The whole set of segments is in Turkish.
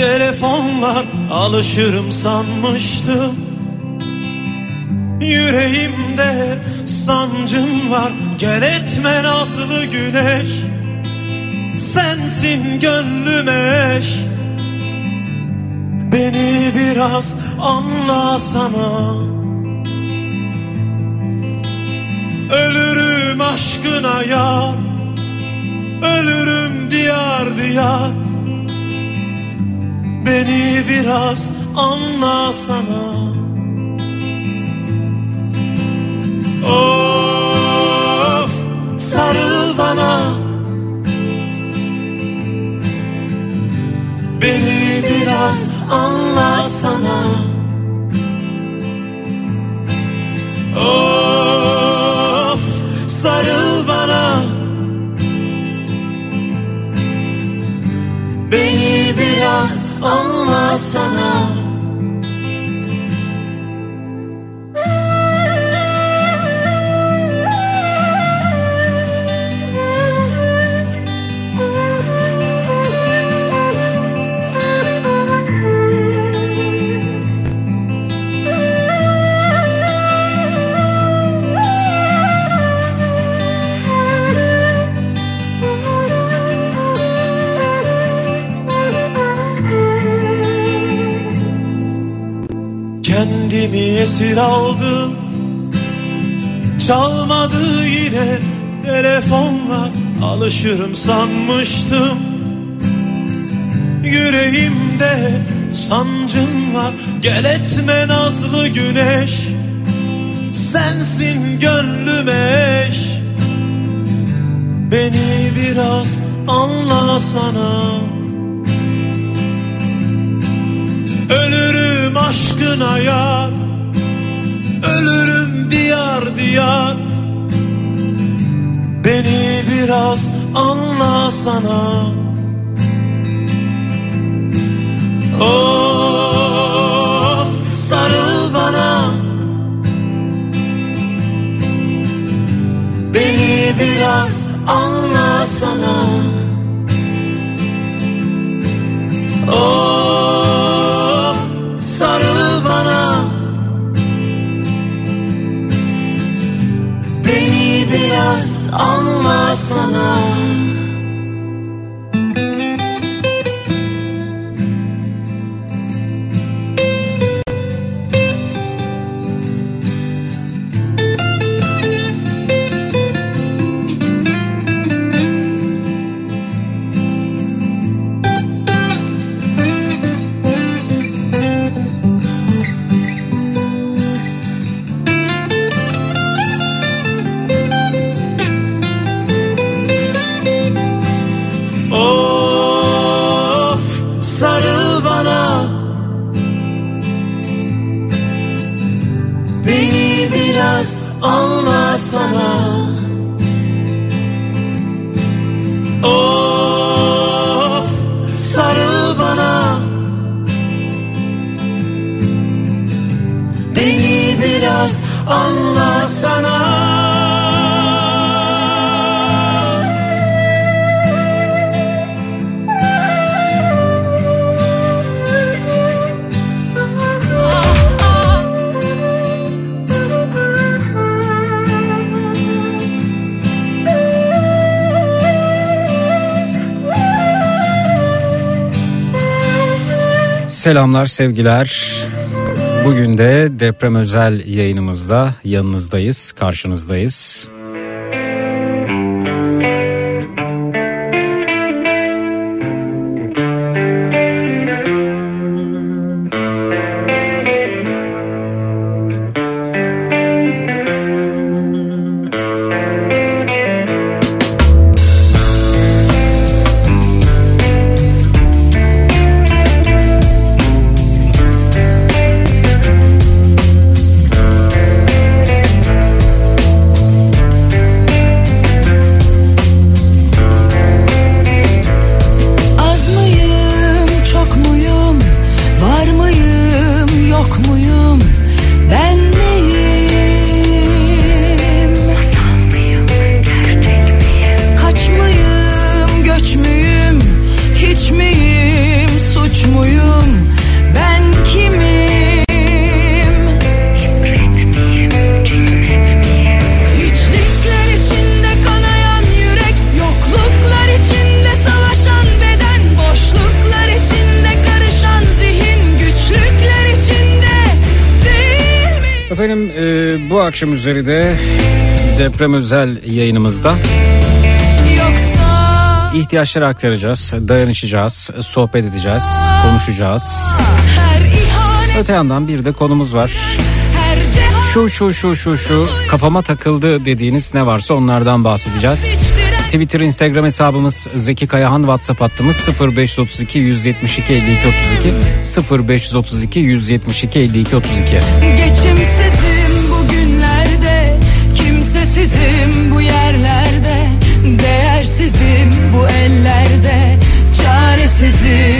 Telefonlar Alışırım sanmıştım. Yüreğimde sancım var Gel etme nazlı güneş. Sensin gönlüme eş. Beni biraz anlasana Ölürüm aşkına ya Ölürüm diyar diyar Beni biraz anlasana Of sarıl bana. Beni biraz anlasana Of sarıl bana Beni biraz anlasana esir aldım. Çalmadı yine telefonla Alışırım sanmıştım. Yüreğimde sancın var Gel etme nazlı güneş. Sensin gönlüme eş. Beni biraz anlasana Ölürüm aşkına yar diyar diyar. Beni biraz anlasana Of sarıl bana. Beni biraz anlasana Of Beni biraz anlasana Selamlar sevgiler. Bugün de deprem özel yayınımızda yanınızdayız, karşınızdayız. Akşam üzeri de deprem özel yayınımızda Yoksa... ihtiyaçları aktaracağız, dayanışacağız, sohbet edeceğiz, konuşacağız. Öte yandan bir de konumuz var. Şu şu şu şu şu kafama takıldı dediğiniz ne varsa onlardan bahsedeceğiz. Twitter, Instagram hesabımız Zeki Kayahan, WhatsApp hattımız 0532 172 52 32 0532 172 52 32. Geçimsiz Değersizim bu yerlerde Değersizim bu ellerde Çaresizim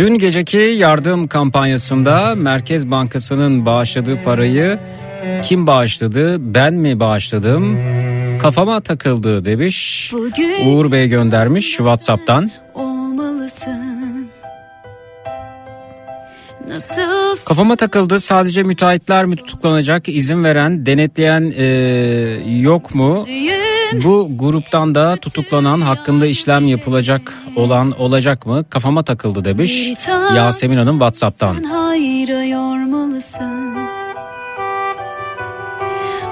Dün geceki yardım kampanyasında Merkez Bankası'nın bağışladığı parayı kim bağışladı? Ben mi bağışladım? Kafama takıldı demiş. Bugün Uğur Bey göndermiş WhatsApp'tan. olmalısın. Nasıl Kafama takıldı sadece müteahhitler mi tutuklanacak izin veren denetleyen eee, yok mu? düğün Bu gruptan da tutuklanan hakkında işlem yapılacak olan olacak mı? Kafama takıldı demiş Yasemin Hanım WhatsApp'tan.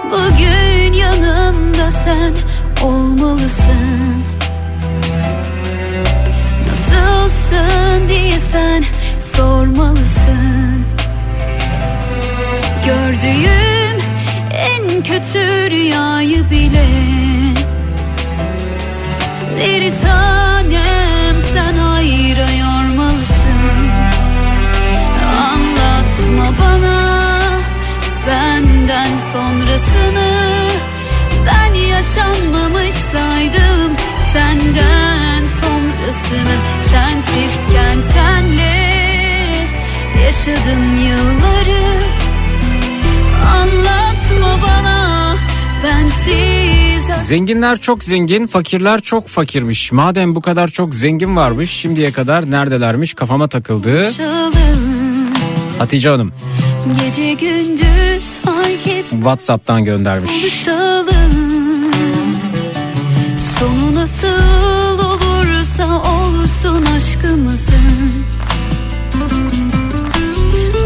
Bugün yanımda sen olmalısın. Nasılsın diye sen sormalısın. Gördüğüm en kötü rüyayı bile Bir tanem sen hayra yormalısın. Anlatma bana benden sonrasını. Ben yaşanmamış senden sonrasını. Sensizken senle yaşadım yılları. Anlatma bana bensiz Zenginler çok zengin, fakirler çok fakirmiş. Madem bu kadar çok zengin varmış, şimdiye kadar neredelermiş kafama takıldı. Hatice Hanım Gece gündüz fark et WhatsApp'tan göndermiş. buluşalım Sonu nasıl olursa olsun aşkımızın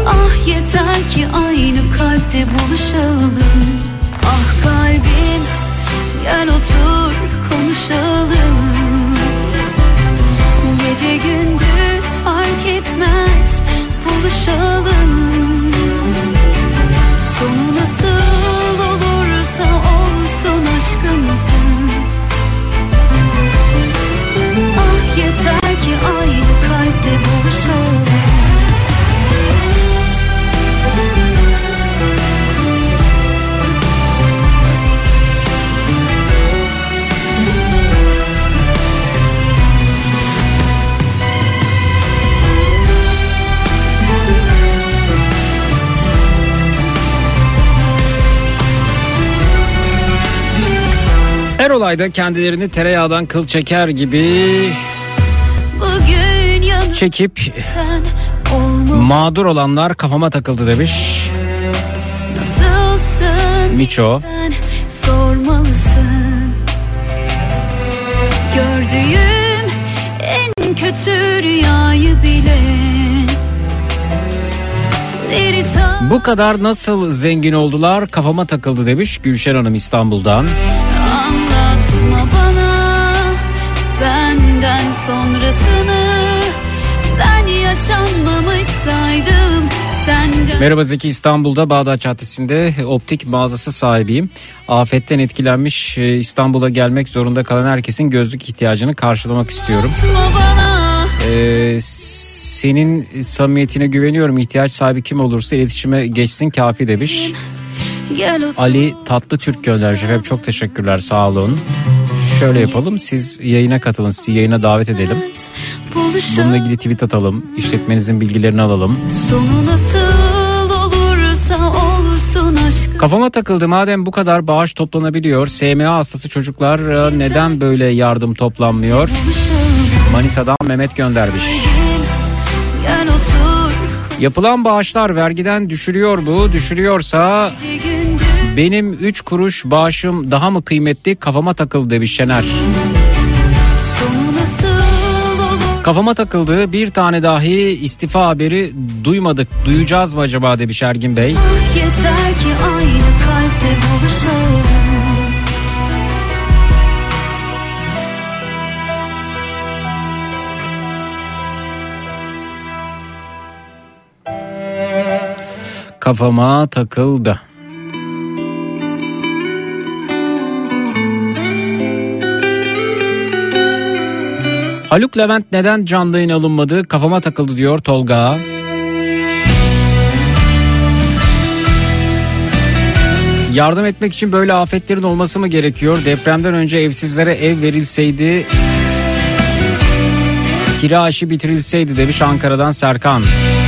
Ah yeter ki aynı kalpte buluşalım Ah kalbim gel otur konuşalım. Gece gündüz fark etmez buluşalım. Sonu nasıl olursa olsun aşkımızın. Ah yeter ki aynı kalpte buluşalım Her olayda kendilerini tereyağdan kıl çeker gibi çekip mağdur olanlar kafama takıldı demiş. Nasılsın Miço. sormalısın Gördüğüm en kötü rüyayı bile Bu kadar nasıl zengin oldular kafama takıldı demiş Gülşen Hanım İstanbul'dan. Anlatma bana benden sonrasını Ben yaşanmamış saydım senden Merhaba Zeki İstanbul'da Bağdat Caddesi'nde optik mağazası sahibiyim. Afetten etkilenmiş e, İstanbul'a gelmek zorunda kalan herkesin gözlük ihtiyacını karşılamak istiyorum. Ee, senin samimiyetine güveniyorum. İhtiyaç sahibi kim olursa iletişime geçsin kafi demiş. Ali Tatlı Türk göndermiş efendim. Çok teşekkürler sağ olun. Şöyle yapalım siz yayına katılın sizi yayına davet edelim. Bununla ilgili tweet atalım. işletmenizin bilgilerini alalım. Sonu nasıl olursa olsun aşkım Kafama takıldı madem bu kadar bağış toplanabiliyor. SMA hastası çocuklar e, neden böyle yardım toplanmıyor? Manisa'dan Mehmet göndermiş. Yapılan bağışlar vergiden düşürüyor bu. Düşürüyorsa benim 3 kuruş bağışım daha mı kıymetli kafama takıldı demiş Şener. Kafama takıldı bir tane dahi istifa haberi duymadık. Duyacağız mı acaba demiş Ergin Bey. Yeter ki aynı kalpte buluşalım Kafama takıldı. Haluk Levent neden canlı yayın alınmadı kafama takıldı diyor Tolga. Yardım etmek için böyle afetlerin olması mı gerekiyor? Depremden önce evsizlere ev verilseydi kira aşı bitirilseydi demiş Ankara'dan Serkan. Müzik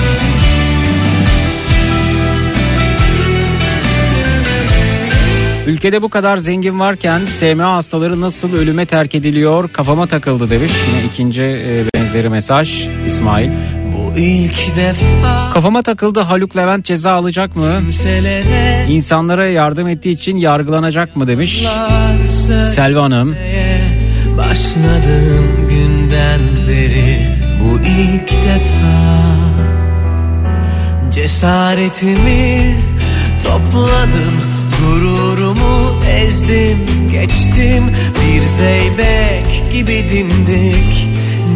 Ülkede bu kadar zengin varken SMA hastaları nasıl ölüme terk ediliyor kafama takıldı demiş. Yine ikinci e, benzeri mesaj İsmail. Bu ilk defa Kafama takıldı Haluk Levent ceza alacak mı? İnsanlara yardım ettiği için yargılanacak mı demiş. Lar Selvi Hanım. Başladığım günden beri Bu ilk defa Cesaretimi topladım Gururumu ezdim geçtim Bir zeybek gibi dimdik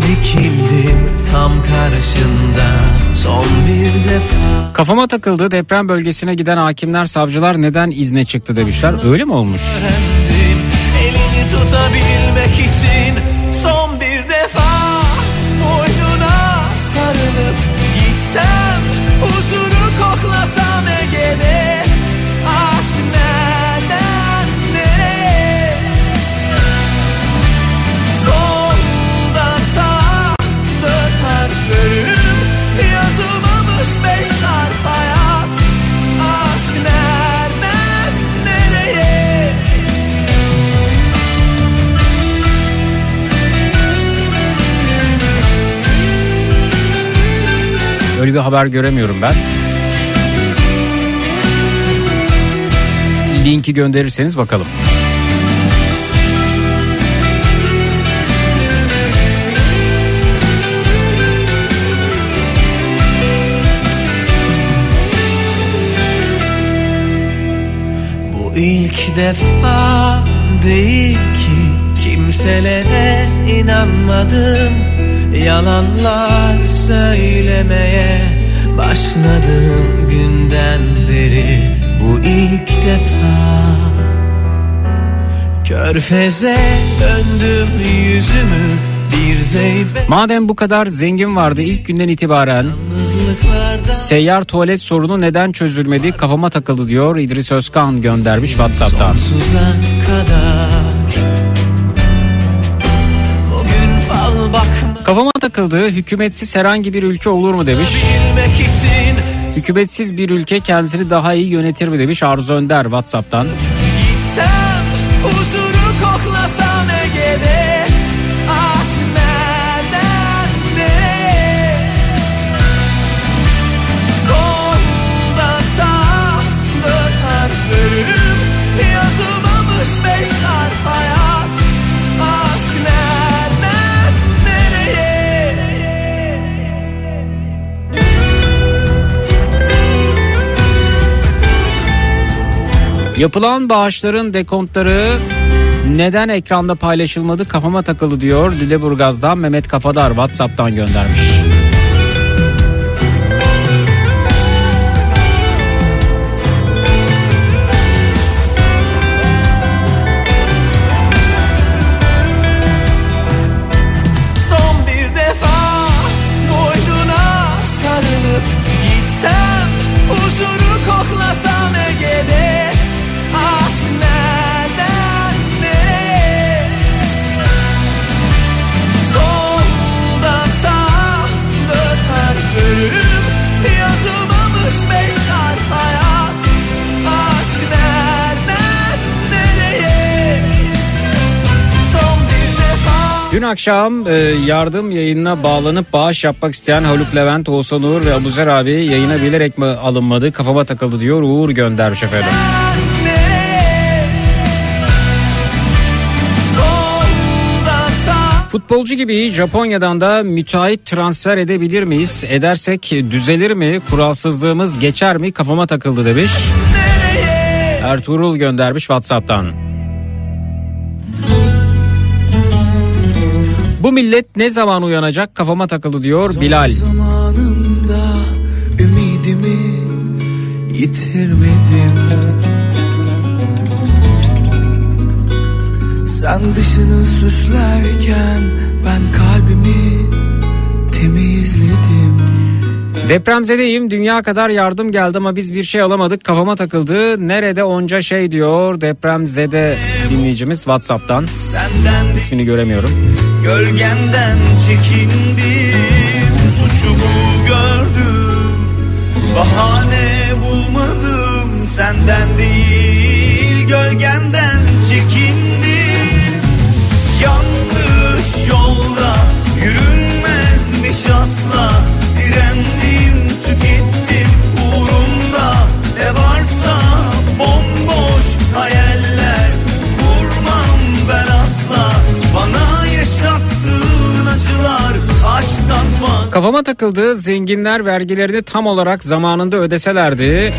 Dikildim tam karşında Son bir defa Kafama takıldı deprem bölgesine giden hakimler savcılar neden izne çıktı demişler. Öyle mi olmuş? öğrendim Elini tutabilmek için son bir defa Boynuna sarılıp gitsem Huzuru koklasam Ege'de Yazılmamış beş harf hayat Aşk nereden nereye Öyle bir haber göremiyorum ben. Linki gönderirseniz bakalım. İlk defa değil ki kimselere inanmadım. Yalanlar söylemeye başladığım günden beri Bu ilk defa. Körfeze döndüm yüzümü Madem bu kadar zengin vardı ilk günden itibaren seyyar tuvalet sorunu neden çözülmedi kafama takıldı diyor İdris Özkan göndermiş Whatsapp'tan. Kafama takıldı hükümetsiz herhangi bir ülke olur mu demiş. Hükümetsiz bir ülke kendisini daha iyi yönetir mi demiş Arzu Önder Whatsapp'tan. Yapılan bağışların dekontları neden ekranda paylaşılmadı kafama takıldı diyor Lüleburgaz'dan Mehmet Kafadar Whatsapp'tan göndermiş. Dün akşam e, yardım yayınına bağlanıp bağış yapmak isteyen Haluk Levent, Oğuzhan Uğur ve Abuzer abi yayına bilerek mi alınmadı kafama takıldı diyor Uğur göndermiş efendim. Futbolcu gibi Japonya'dan da müteahhit transfer edebilir miyiz? Edersek düzelir mi? Kuralsızlığımız geçer mi? Kafama takıldı demiş. Ertuğrul göndermiş Whatsapp'tan. Bu millet ne zaman uyanacak? Kafama takıldı diyor Bilal. Zamanımda ümidimi yitirmedim. Sen dışını süslerken ben kalbimi temizledim Depremzedeyim dünya kadar yardım geldi ama biz bir şey alamadık kafama takıldı. Nerede onca şey diyor depremzede dinleyicimiz Whatsapp'tan. Senden ismini göremiyorum. Gölgenden çekindim Suçumu gördüm Bahane bulmadım Senden değil Kafama takıldı zenginler vergilerini tam olarak zamanında ödeselerdi.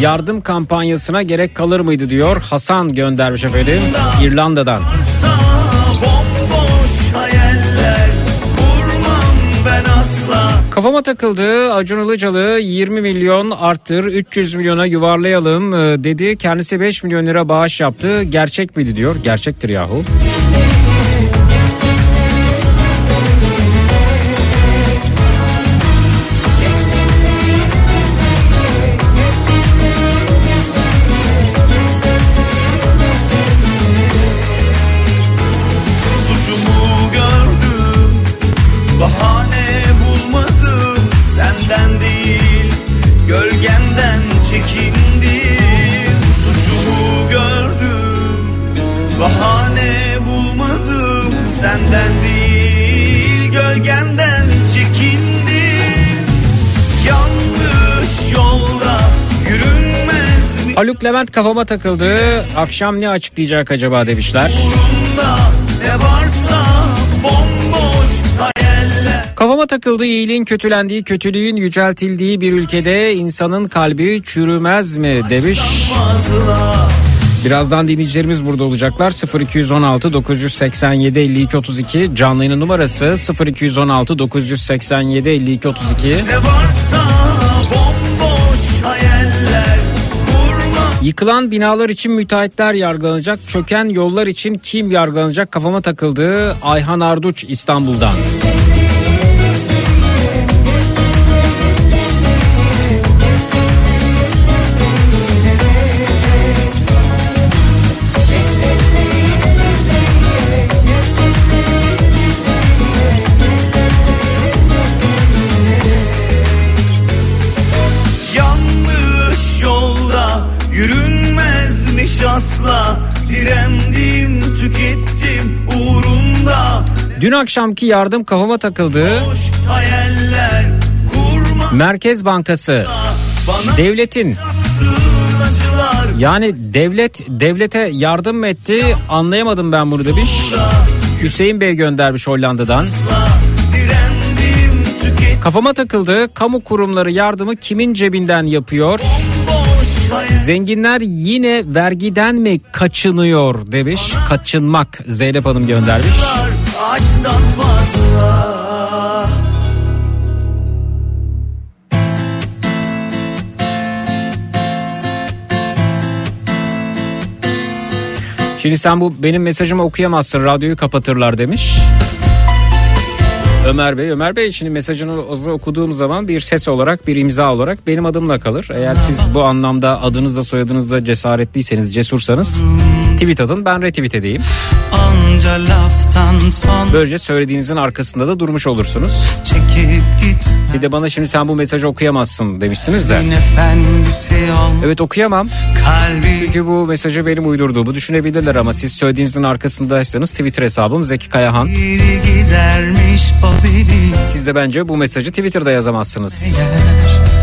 Yardım kampanyasına gerek kalır mıydı diyor Hasan göndermiş efendim İrlanda'dan. Kafama takıldı Acun Ilıcalı 20 milyon arttır 300 milyona yuvarlayalım e, dedi. Kendisi 5 milyon lira bağış yaptı. Gerçek miydi diyor. Gerçektir yahu. Suçumu Haluk Levent kafama takıldı. Akşam ne açıklayacak acaba demişler. Kafama takıldı iyiliğin kötülendiği, kötülüğün yüceltildiği bir ülkede insanın kalbi çürümez mi demiş. Birazdan dinleyicilerimiz burada olacaklar. 0216 987 52 32 canlı numarası 0216 987 52 32. Ne varsa bomboş kurma Yıkılan binalar için müteahhitler yargılanacak. Çöken yollar için kim yargılanacak kafama takıldı. Ayhan Arduç İstanbul'dan. Dün akşamki yardım kafama takıldı. Merkez Bankası devletin yani devlet devlete yardım mı etti anlayamadım ben bunu demiş. Hüseyin Bey göndermiş Hollanda'dan. Kafama takıldı. Kamu kurumları yardımı kimin cebinden yapıyor? Zenginler yine vergiden mi kaçınıyor demiş. Kaçınmak Zeynep Hanım göndermiş. Aşktan fazla Şimdi sen bu benim mesajımı okuyamazsın radyoyu kapatırlar demiş. Ömer Bey, Ömer Bey şimdi mesajınızı okuduğum zaman bir ses olarak bir imza olarak benim adımla kalır. Eğer siz bu anlamda adınızla soyadınızla cesaretliyseniz cesursanız tweet atın ben retweet edeyim. Anca laftan son Böylece söylediğinizin arkasında da durmuş olursunuz. çekip git Bir de bana şimdi sen bu mesajı okuyamazsın demişsiniz de. Evet okuyamam. kalbi Çünkü bu mesajı benim uydurduğumu düşünebilirler ama siz söylediğinizin arkasındaysanız Twitter hesabım Zeki Kayahan. Siz de bence bu mesajı Twitter'da yazamazsınız. Aşk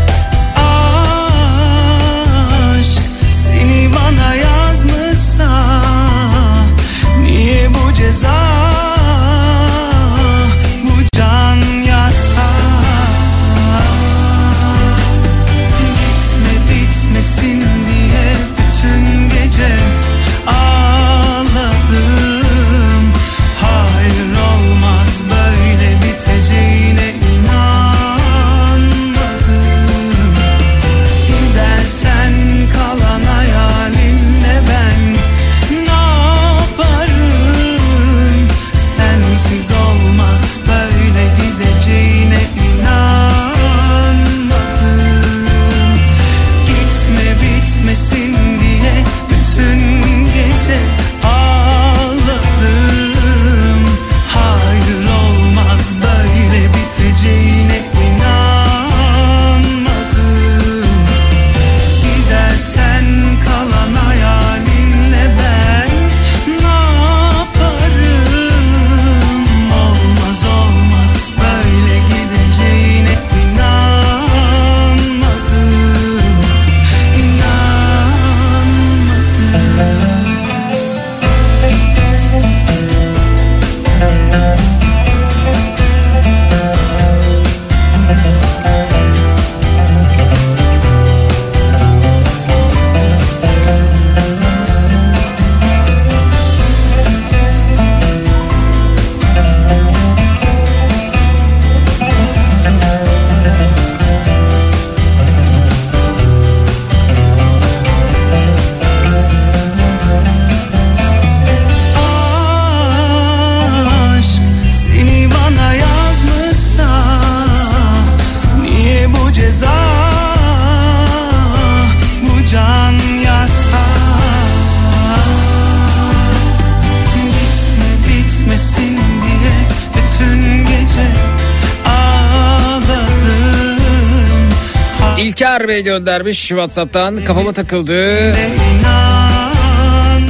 göndermiş Whatsapp'tan kafama takıldı.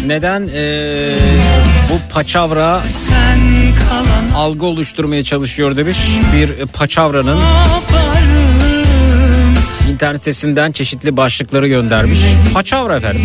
Neden ee, bu paçavra algı oluşturmaya çalışıyor demiş. Bir paçavranın internet sitesinden çeşitli başlıkları göndermiş. Paçavra efendim.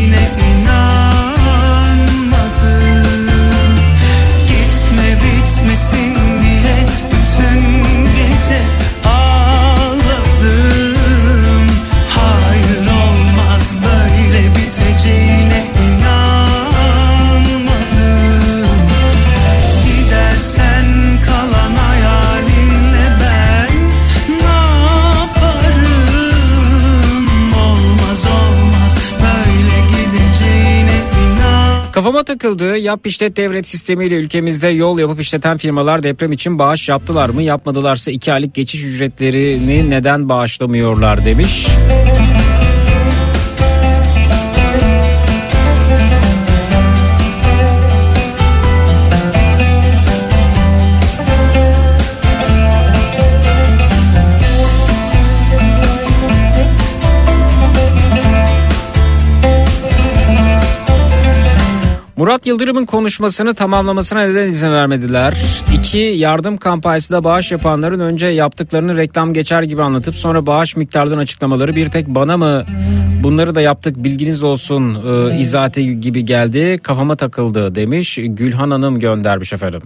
Yap işlet devlet sistemiyle ülkemizde yol yapıp işleten firmalar deprem için bağış yaptılar mı? Yapmadılarsa iki aylık geçiş ücretlerini neden bağışlamıyorlar demiş. Murat Yıldırım'ın konuşmasını tamamlamasına neden izin vermediler? İki, yardım kampanyasında bağış yapanların önce yaptıklarını reklam geçer gibi anlatıp sonra bağış miktarlarını açıklamaları bir tek bana mı bunları da yaptık bilginiz olsun e, izahatı gibi geldi kafama takıldı demiş Gülhan Hanım göndermiş efendim.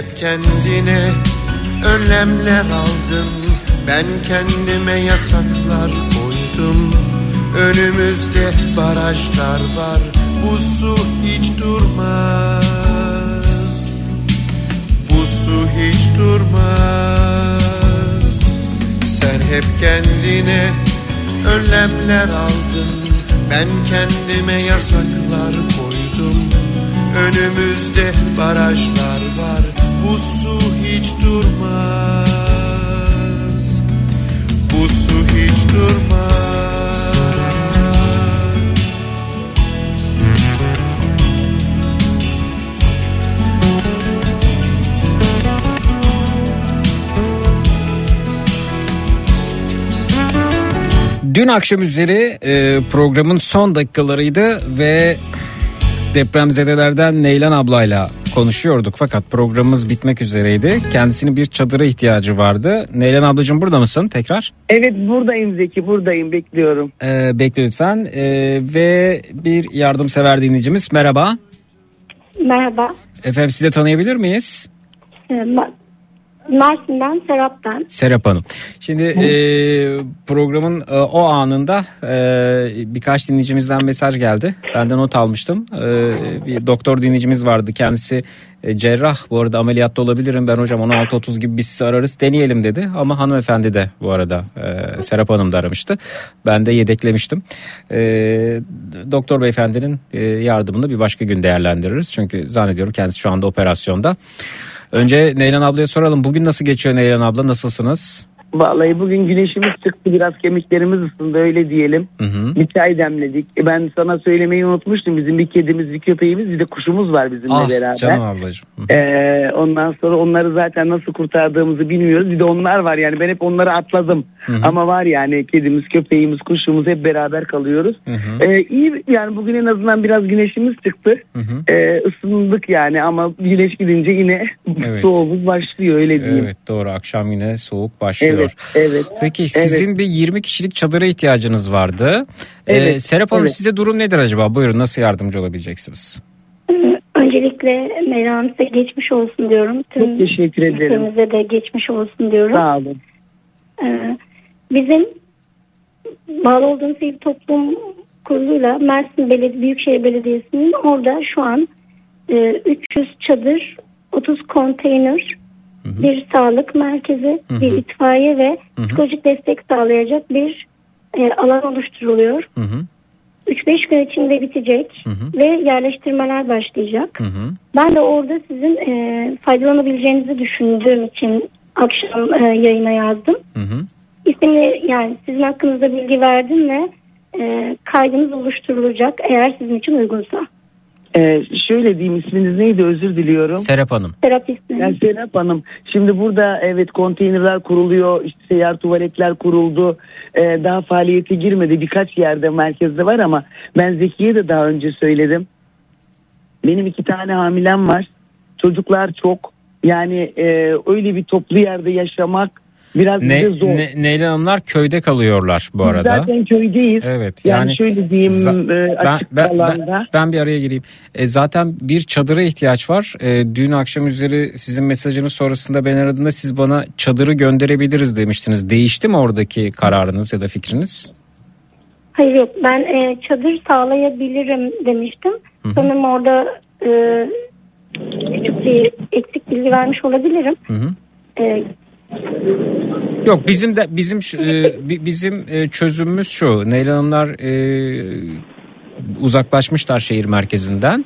Hep kendine önlemler aldın Ben kendime yasaklar koydum. Önümüzde barajlar var. Bu su hiç durmaz. Bu su hiç durmaz. Sen hep kendine önlemler aldın. Ben kendime yasaklar koydum. Önümüzde barajlar var Bu su hiç durmaz. Bu su hiç durmaz. Dün akşam üzeri e, programın son dakikalarıydı ve depremzedelerden Neylan ablayla konuşuyorduk fakat programımız bitmek üzereydi. Kendisinin bir çadıra ihtiyacı vardı. Neylan ablacığım burada mısın tekrar? Evet buradayım Zeki buradayım bekliyorum. Ee, bekle lütfen. Ee, ve bir yardımsever dinleyicimiz merhaba. Merhaba. Efendim sizi de tanıyabilir miyiz? Mersin'den Serap ben. Serap Hanım. Şimdi e, programın e, o anında e, birkaç dinleyicimizden mesaj geldi. Ben de not almıştım. E, bir doktor dinleyicimiz vardı. Kendisi e, cerrah. Bu arada ameliyatta olabilirim. Ben hocam 16.30 gibi biz sizi ararız deneyelim dedi. Ama hanımefendi de bu arada e, Serap Hanım da aramıştı. Ben de yedeklemiştim. E, doktor beyefendinin e, yardımını bir başka gün değerlendiririz. Çünkü zannediyorum kendisi şu anda operasyonda. Önce Neylan ablaya soralım. Bugün nasıl geçiyor Neylan abla? Nasılsınız? Vallahi bugün güneşimiz çıktı biraz kemiklerimiz ısındı öyle diyelim. Hı hı. Bir çay demledik. E, Ben sana söylemeyi unutmuştum. Bizim bir kedimiz, bir köpeğimiz, bir de kuşumuz var bizimle Ah beraber. canım ablacığım. Hı. Ee, ondan sonra onları zaten nasıl kurtardığımızı bilmiyoruz. Bir de onlar var yani ben hep onları atladım. Ama var yani kedimiz, köpeğimiz, kuşumuz hep beraber kalıyoruz. Hı hı. Ee, iyi yani bugün en azından biraz güneşimiz çıktı. Hı hı. Ee, ısındık yani ama güneş gidince yine Evet. soğuğumuz başlıyor öyle diyeyim. Evet doğru akşam yine soğuk başlıyor. Evet, evet. Peki sizin bir 20 kişilik çadıra ihtiyacınız vardı. Ee, Evet, Serap Hanım evet. sizde durum nedir acaba? Buyurun nasıl yardımcı olabileceksiniz? Ee, Öncelikle Meryem size geçmiş olsun diyorum. Tüm Çok teşekkür ederim. ülkemize de geçmiş olsun diyorum. Sağ olun. Ee, bizim bağlı olduğumuz bir toplum kuruluyla Mersin Belediye Büyükşehir Belediyesi'nin orada şu an e, 300 çadır, 30 konteyner, bir sağlık merkezi, bir itfaiye ve psikolojik destek sağlayacak bir e, alan oluşturuluyor. Hı hı. 3-5 gün içinde bitecek ve yerleştirmeler başlayacak. Hı hı. Ben de orada sizin e, faydalanabileceğinizi düşündüğüm için akşam e, yayına yazdım. Hı hı. İsimli yani sizin hakkınızda bilgi verdim ve e, kaydınız oluşturulacak eğer sizin için uygunsa. Ee, şöyle diyeyim isminiz neydi özür diliyorum. Serap Hanım. Terapistim. Yani Serap Hanım şimdi burada evet konteynerler kuruluyor işte seyyar tuvaletler kuruldu Ee, daha faaliyete girmedi birkaç yerde merkezde var ama ben Zeki'ye de daha önce söyledim benim iki tane hamilem var çocuklar çok yani e, öyle bir toplu yerde yaşamak biraz bize Ne, zor. ne, Neylan Hanımlar köyde kalıyorlar bu Biz arada. Zaten köydeyiz. Evet, Yani, yani şöyle diyeyim Za- e, açık ben, ben, alanda. ben, ben bir araya gireyim. E, zaten bir çadıra ihtiyaç var. E, dün akşam üzeri sizin mesajınız sonrasında ben aradığımda siz bana çadırı gönderebiliriz demiştiniz. Değişti mi oradaki kararınız ya da fikriniz? Hayır yok ben e, çadır sağlayabilirim demiştim. Sanırım orada e, küçük bir eksik bilgi vermiş olabilirim. Hı hı. E, Yok bizim de bizim e, bi- bizim e, çözümümüz şu. Neylan Hanımlar e, uzaklaşmışlar şehir merkezinden.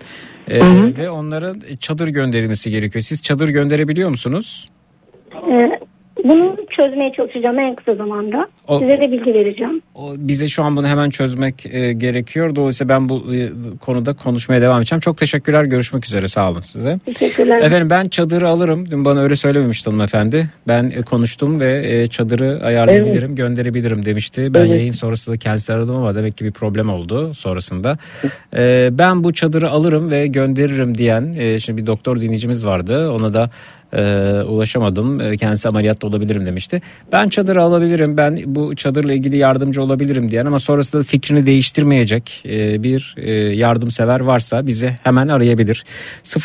E, ve onların çadır gönderilmesi gerekiyor. Siz çadır gönderebiliyor musunuz? Bunu çözmeye çalışacağım en kısa zamanda. O- Size de bilgi vereceğim. O, bize şu an bunu hemen çözmek e, gerekiyor. Dolayısıyla ben bu e, konuda konuşmaya devam edeceğim. Çok teşekkürler. Görüşmek üzere. Sağ olun size. Teşekkürler. Efendim ben çadırı alırım. Dün bana öyle söylememişti hanımefendi. Ben e, konuştum ve e, çadırı ayarlayabilirim, gönderebilirim demişti. Ben Evet. yayın sonrasında kendisi aradım ama demek ki bir problem oldu sonrasında. E, ben bu çadırı alırım ve gönderirim diyen e, şimdi bir doktor dinleyicimiz vardı. Ona da e, ulaşamadım. E, kendisi ameliyatta olabilirim demişti. Ben çadırı alabilirim. Ben bu çadırla ilgili yardımcı olabilirim diyen ama sonrasında fikrini değiştirmeyecek e, bir e, yardımsever varsa bizi hemen arayabilir.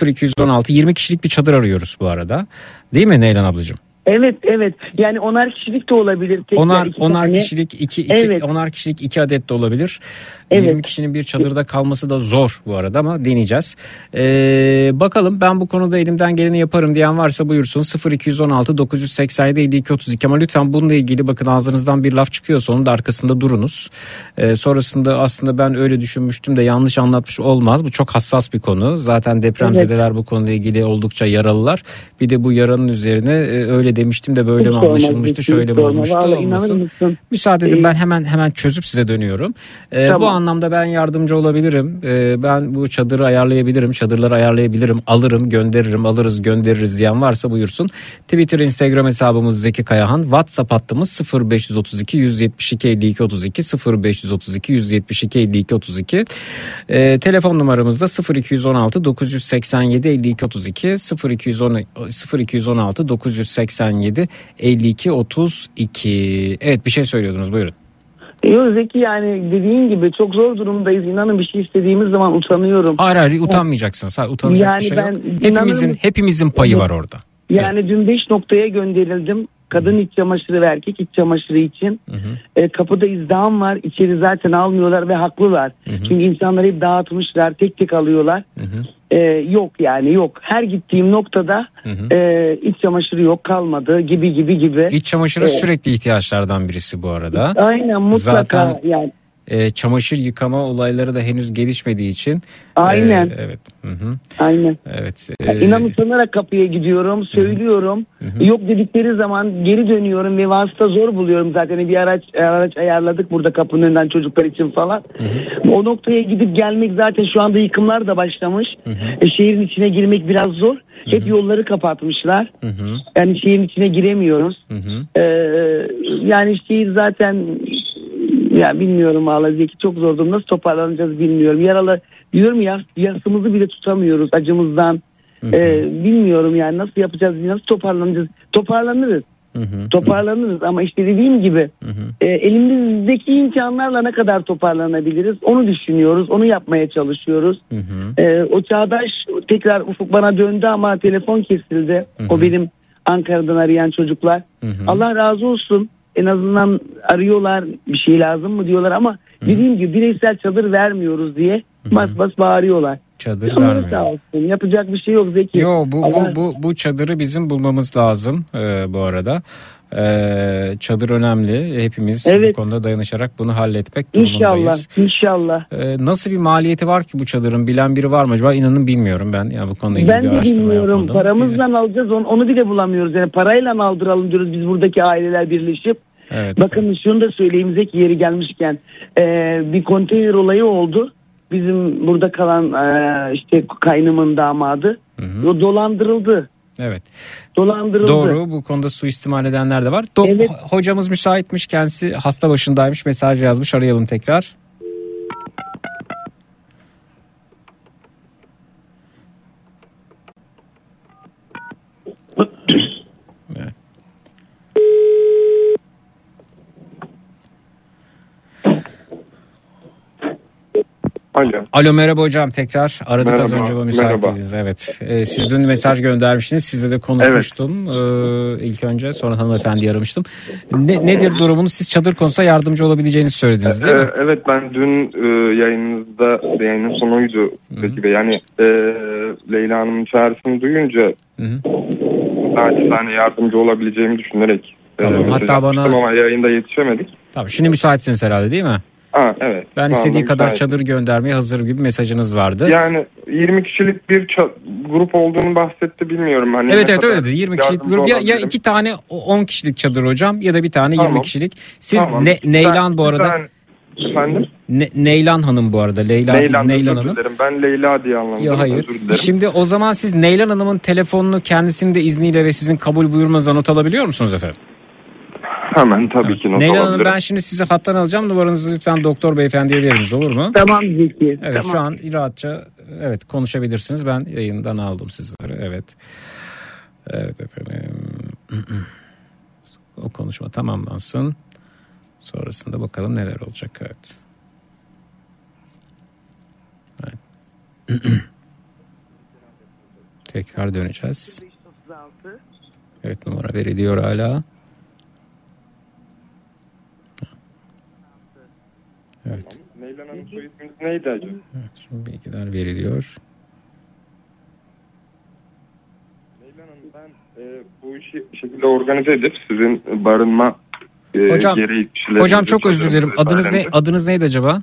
0216 20 kişilik bir çadır arıyoruz bu arada. Değil mi Neylan ablacığım? Evet evet yani onar kişilik de olabilir. Tekrar Onar iki onar tane. kişilik iki, iki Evet. onar kişilik iki adet de olabilir. Evet. 20 kişinin bir çadırda kalması da zor bu arada ama deneyeceğiz. Ee, bakalım ben bu konuda elimden geleni yaparım diyen varsa buyursun 0216 987 52 32 ama lütfen bununla ilgili bakın ağzınızdan bir laf çıkıyorsa onun da arkasında durunuz. Ee, sonrasında aslında ben öyle düşünmüştüm de yanlış anlatmış olmaz. Bu çok hassas bir konu. Zaten depremzedeler bu konuyla ilgili oldukça yaralılar. Bir de bu yaranın üzerine e, öyle demiştim de böyle Hiç mi anlaşılmıştı şöyle mi olmuştu olmasın. Müsaade edin Ee, ben hemen hemen çözüp size dönüyorum. Ee, Tamam. Bu anlamda ben yardımcı olabilirim. Ee, ben bu çadırı ayarlayabilirim, çadırları ayarlayabilirim, alırım, gönderirim, alırız, göndeririz diyen varsa buyursun. Twitter, Instagram hesabımız Zeki Kayahan. WhatsApp hattımız 0532 172 52 32 0532 172 52 32. Ee, telefon numaramız da 0216 987 52 32 0210 0216 987 52 32. Evet bir şey söylüyordunuz buyurun. Yok Zeki yani dediğin gibi çok zor durumdayız. İnanın bir şey istediğimiz zaman utanıyorum. Hayır hayır utanmayacaksınız. Hayır, utanacak Yani bir şey ben yok. Hepimizin mısın? hepimizin payı var orada. Yani dün 5 noktaya gönderildim. Kadın iç çamaşırı ve erkek iç çamaşırı için. E, kapıda izdiham var. İçeri zaten almıyorlar ve haklılar. Çünkü insanlar hep dağıtmışlar. Tek tek alıyorlar. E, yok yani yok. Her gittiğim noktada e, iç çamaşırı yok kalmadı gibi gibi gibi. İç çamaşırı Evet. sürekli ihtiyaçlardan birisi bu arada. Aynen mutlaka Zaten- yani. E, çamaşır yıkama olayları da henüz gelişmediği için. Aynen. E, evet. Hı hı. Aynen. Evet. E, İnan utanarak kapıya gidiyorum, söylüyorum. Yok dedikleri zaman geri dönüyorum ve vasıta zor buluyorum zaten. Bir araç araç ayarladık burada kapının önünden çocuklar için falan. O noktaya gidip gelmek zaten şu anda yıkımlar da başlamış. E, şehrin içine girmek biraz zor. Hep yolları kapatmışlar. hı hı, Yani şehrin içine giremiyoruz. Ee, yani şehir zaten ya bilmiyorum valla Zeki çok zor. Nasıl toparlanacağız bilmiyorum. Yaralı diyorum ya yasımızı bile tutamıyoruz acımızdan. Ee, bilmiyorum yani nasıl yapacağız nasıl toparlanacağız. Toparlanırız. Hı hı. Toparlanırız ama işte dediğim gibi Hı hı. e, elimizdeki imkanlarla ne kadar toparlanabiliriz onu düşünüyoruz. Onu yapmaya çalışıyoruz. Hı hı. Ee, o Çağdaş tekrar Ufuk bana döndü ama telefon kesildi. O benim Ankara'dan arayan çocuklar. Hı hı. Allah razı olsun. En azından arıyorlar bir şey lazım mı diyorlar ama dediğim gibi bireysel çadır vermiyoruz diye bas bas bağırıyorlar. Çadır Canları vermiyor. sağ olsun. Yapacak bir şey yok Zeki. Yo bu Allah- bu bu bu çadırı bizim bulmamız lazım e, bu arada. E, çadır önemli. Hepimiz Evet. bu konuda dayanışarak bunu halletmek İnşallah, durumundayız. inşallah. E, nasıl bir maliyeti var ki bu çadırın bilen biri var mı acaba? İnanın bilmiyorum ben. Yani bu konuyla ilgili Ben bir araştırma bilmiyorum. yapmadım. Paramızla alacağız onu, onu bile bulamıyoruz. Yani parayla aldıralım diyoruz biz buradaki aileler birleşip. Evet. Bakın şunu da söyleyeyim Zeki yeri gelmişken e, bir konteyner olayı oldu. Bizim burada kalan e, işte kaynımın damadı o dolandırıldı. Evet. Dolandırıldı. Doğru bu konuda suistimal edenler de var. Do- Evet. ho- Hocamız müsaitmiş kendisi hasta başındaymış mesaj yazmış arayalım tekrar. Evet. Alo. Alo merhaba hocam tekrar aradık az Merhaba, önce bu müsaitliğiniz evet. Ee, siz dün mesaj göndermiştiniz sizle de konuşmuştum ee, ilk önce sonra hanımefendi aramıştım. Ne, nedir durumunuz siz çadır konusunda yardımcı olabileceğinizi söylediniz değil mi? Ee, evet ben dün e, yayınınızda yayının sonuydu Zeki Bey. Yani e, Leyla Hanım'ın çağrısını duyunca naçizane yardımcı olabileceğimi düşünerek e, Tamam, hatta bana- ama yayında yetişemedik. Tamam şimdi müsaitsiniz herhalde değil mi? Ha evet. Ben istediği kadar müsait. çadır göndermeye hazır gibi mesajınız vardı. Yani 20 kişilik bir grup olduğunu bahsetti bilmiyorum. Hani Evet evet öyle dedi. 20 kişilik grup ya, ya iki tane o- 10 kişilik çadır hocam ya da bir tane 20 Tamam. kişilik. Siz Tamam. Ne- Ben- Neylan bu bir arada. tane- Efendim? Ne- Neylan Hanım bu arada. Leyla değil, Neylan, Neylan Hanım. dilerim. Ben Leyla diye anladım. Ya hayır. Özür dilerim. Şimdi o zaman siz Neylan Hanım'ın telefonunu kendisinin de izniyle ve sizin kabul buyurmanıza not alabiliyor musunuz efendim? Hemen tabii ki not Neylan Hanım ben şimdi sizi hattan alacağım. Numaranızı lütfen doktor beyefendiye veriniz olur mu? Tamam Zeki. Evet tamam. şu an rahatça evet konuşabilirsiniz. Ben yayından aldım sizleri. Evet. Evet efendim. O konuşma tamamlansın. Sonrasında bakalım neler olacak. Evet. evet. Tekrar döneceğiz. Evet numara veriliyor hala. Evet. Neylan Hanım soy isminiz neydi acaba? evet şimdi bilgiler veriliyor. Neylan Hanım ben e, bu işi şekilde organize edip sizin barınma e, Hocam- gereği Hocam çok özür dilerim. Adınız ne? Adınız neydi acaba?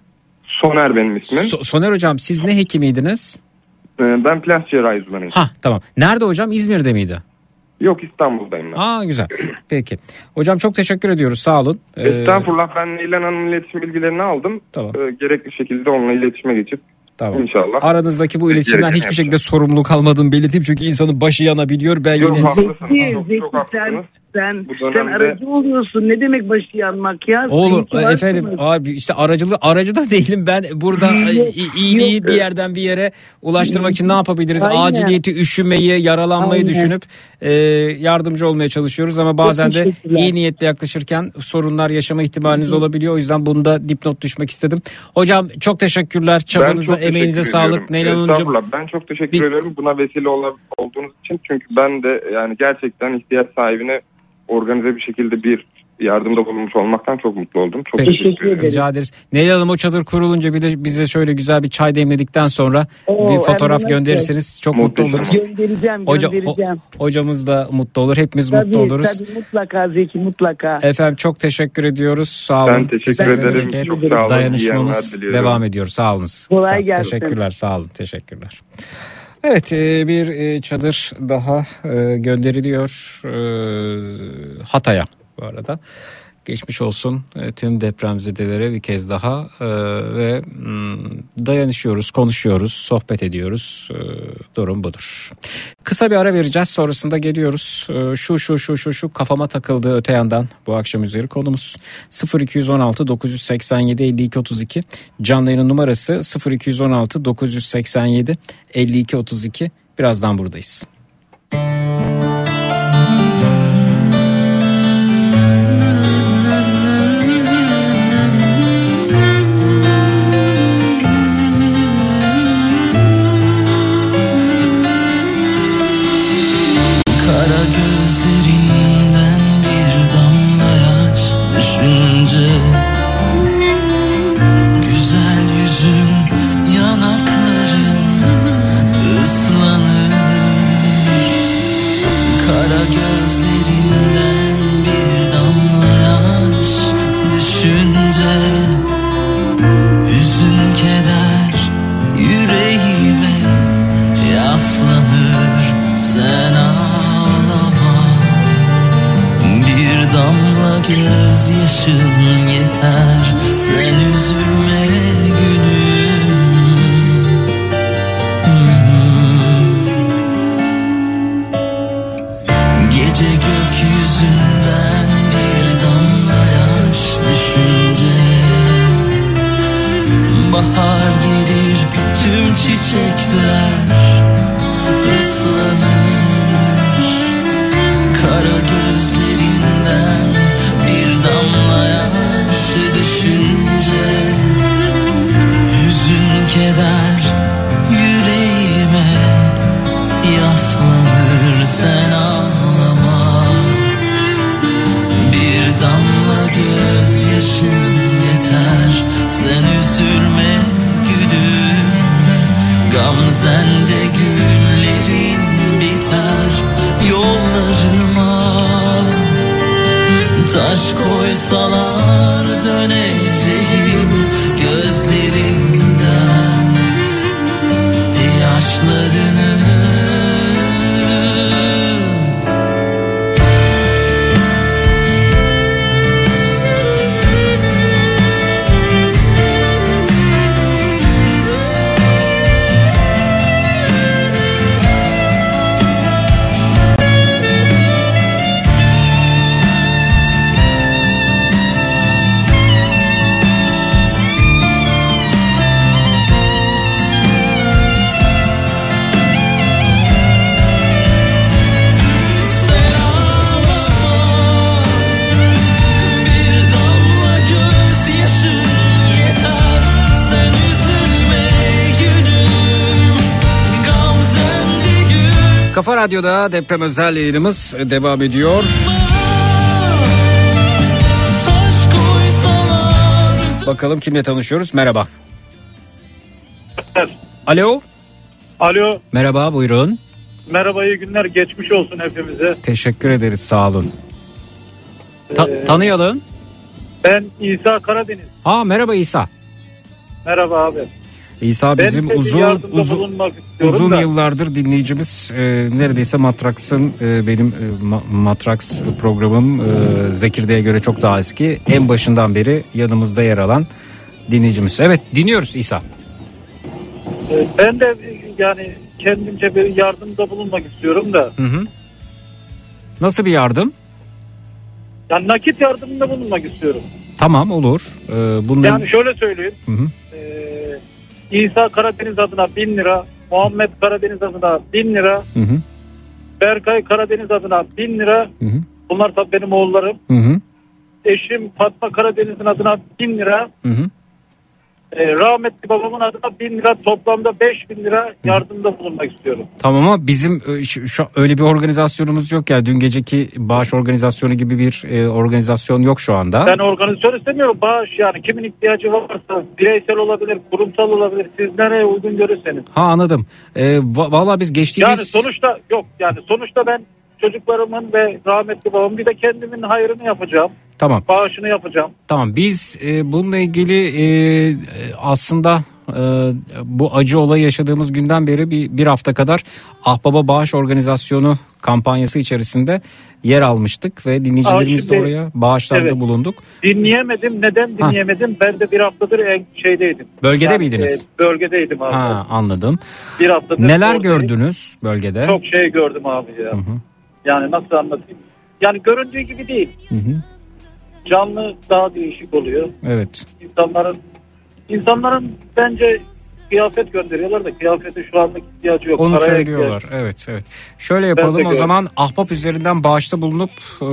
Soner benim ismim. So- Soner hocam siz ne hekimiydiniz? E, ben plastik cerrahi uzmanıyım. Ha tamam. Nerede hocam? İzmir'de miydi? Yok İstanbul'dayım ben. Aa güzel. Peki. Hocam çok teşekkür ediyoruz. Sağ olun. Ee, Estağfurullah ben Neylan Hanım'ın iletişim bilgilerini aldım. Tamam. E, gerekli şekilde onunla iletişime geçip tamam. inşallah. Aranızdaki bu iletişimden Gerekeni hiçbir şekilde sorumluluk almadığımı belirteyim. Çünkü insanın başı yanabiliyor. Ben Yok, yine... haklısınız. Zeki, Çok, Zeki çok sen, haklısınız. Sen, Bu sen dönemde- aracı oluyorsun. Ne demek başı yanmak ya? Olur efendim abi işte aracılığı aracı da değilim ben burada iyiliği bir yerden bir yere ulaştırmak için ne yapabiliriz? Aynen. Aciliyeti, üşümeyi, yaralanmayı Aynen. düşünüp e, yardımcı olmaya çalışıyoruz ama bazen de iyi niyetle yaklaşırken sorunlar yaşama ihtimaliniz olabiliyor. O yüzden bunda dipnot düşmek istedim. Hocam çok teşekkürler. Çabanıza, çok emeğinize teşekkür sağlık. Neylan Hanımcığım. Ben çok teşekkür Bir- ediyorum buna vesile olduğunuz için. Çünkü ben de yani gerçekten ihtiyaç sahibine organize bir şekilde bir yardımda bulunmuş olmaktan çok mutlu oldum. Çok Peki. teşekkür ederim. ederim. Rica ederiz. Nehir Hanım o çadır kurulunca bir de bize şöyle güzel bir çay demledikten sonra Oo, bir fotoğraf hemen gönderirseniz çok mutlu Muhteşem. oluruz. Göndereceğim Hoca, göndereceğim. ho- hocamız da mutlu olur. Hepimiz tabii, mutlu oluruz. Tabii mutlaka Zeki mutlaka. Efendim çok teşekkür ediyoruz. Sağ olun. Ben teşekkür Kesinize ederim. bereket. Çok sağ olun. Dayanışmamız devam ediyor. Sağ olun. Kolay Sağ- gelsin. Teşekkürler. Sağ olun. Teşekkürler. Evet e, bir e, çadır daha e, gönderiliyor Hatay'a bu arada. Geçmiş olsun e, tüm depremzedelere bir kez daha e, ve mm, dayanışıyoruz, konuşuyoruz, sohbet ediyoruz. E, durum budur. Kısa bir ara vereceğiz sonrasında geliyoruz. Şu şu şu şu şu kafama takıldı öte yandan bu akşam üzeri konumuz 0216 987 52 32 canlı yayının numarası 0216 987 52 32 birazdan buradayız. Kara Radyo'da deprem özel yayınımız devam ediyor. Bakalım kimle tanışıyoruz? Merhaba. Alo. Alo, Merhaba buyurun. merhaba iyi günler. Geçmiş olsun hepimize. Teşekkür ederiz sağ olun. Ta- Ee, tanıyalım. Ben İsa Karadeniz. Ha merhaba İsa. Merhaba abi. İsa Ben bizim bir uzun uzun uzun da. yıllardır dinleyicimiz e, neredeyse Matraks'ın e, benim e, Ma- Matraks programım e, Zekirde'ye göre çok daha eski. En başından beri yanımızda yer alan dinleyicimiz. Evet dinliyoruz İsa. Ee, Ben de yani kendimce bir yardımda bulunmak istiyorum da. Hı hı. Nasıl bir yardım? Yani nakit yardımında bulunmak istiyorum. Tamam olur. E, bunların Yani şöyle söyleyeyim. Hı hı. Ee, İsa Karadeniz adına 1000 lira. Muhammed Karadeniz adına 1000 lira. Hı hı. Berkay Karadeniz adına 1000 lira. Hı hı. Bunlar tabii benim oğullarım. Hı hı. Eşim Fatma Karadeniz'in adına 1000 lira. Hı hı. E, rahmetli babamın adına 1000 lira toplamda 5000 lira yardımda bulunmak istiyorum. Tamam ama bizim e, şu, şu- öyle bir organizasyonumuz yok ya. Dün geceki bağış organizasyonu gibi bir e, organizasyon yok şu anda. Ben organizasyon istemiyorum. Bağış yani kimin ihtiyacı varsa bireysel olabilir, kurumsal olabilir. Siz nereye uygun görürseniz. Ha anladım. E, va- Valla biz geçtiğimiz... Yani sonuçta yok yani sonuçta ben çocuklarımın ve rahmetli babamın bir de kendimin hayrını yapacağım. Tamam. Bağışını yapacağım. Tamam biz e, bununla ilgili e, e, aslında e, bu acı olayı yaşadığımız günden beri bir, bir hafta kadar Ahbaba Bağış Organizasyonu kampanyası içerisinde yer almıştık ve dinleyicilerimiz de şimdi- oraya bağışlarda Evet. bulunduk. Dinleyemedim. Neden Ha. dinleyemedim? Ben de bir haftadır şeydeydim. Bölgede miydiniz? e, bölgedeydim abi. Ha anladım. Bir haftadır Neler gördünüz bölgede? Çok şey gördüm abi ya. Yani nasıl anlatayım? Yani göründüğü gibi değil. Hı hı. Canlı daha değişik oluyor. Evet. İnsanların insanların bence kıyafet gönderiyorlar da kıyafete şu anlık ihtiyacı yok. Onu Paraya söylüyorlar. ihtiyaç- Evet, evet. Şöyle yapalım o zaman Ahbap üzerinden bağışta bulunup e,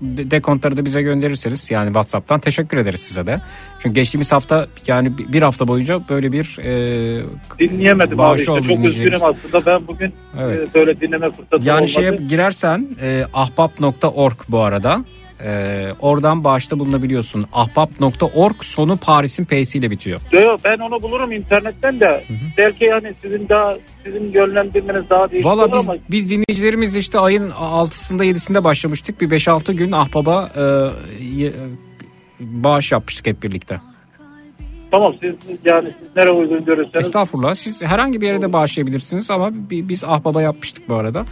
de- dekontları da bize gönderirseniz yani WhatsApp'tan teşekkür ederiz size de. Çünkü geçtiğimiz hafta yani bir- hafta boyunca böyle bir e, Dinleyemedim abi bağış işte. oldu Çok üzgünüm aslında. Ben bugün Evet. e, böyle dinleme fırsatı Yani olmadı. şeye girersen e, ahbap.org bu arada. E, oradan bağışta bulunabiliyorsun. Ahbap.org sonu Paris'in P'si ile bitiyor. Yo, yo, ben onu bulurum internetten de. Belki yani sizin daha sizin yönlendirmeniz daha değişik Valla biz, ama biz dinleyicilerimiz işte ayın 6'sında 7'sinde başlamıştık. Bir 5-6 gün Ahbap'a e, bağış yapmıştık hep birlikte. tamam siz yani siz nereye uygun görürseniz Estağfurullah. Siz herhangi bir yere de bağışlayabilirsiniz ama bi- biz Ahbap'a yapmıştık bu arada.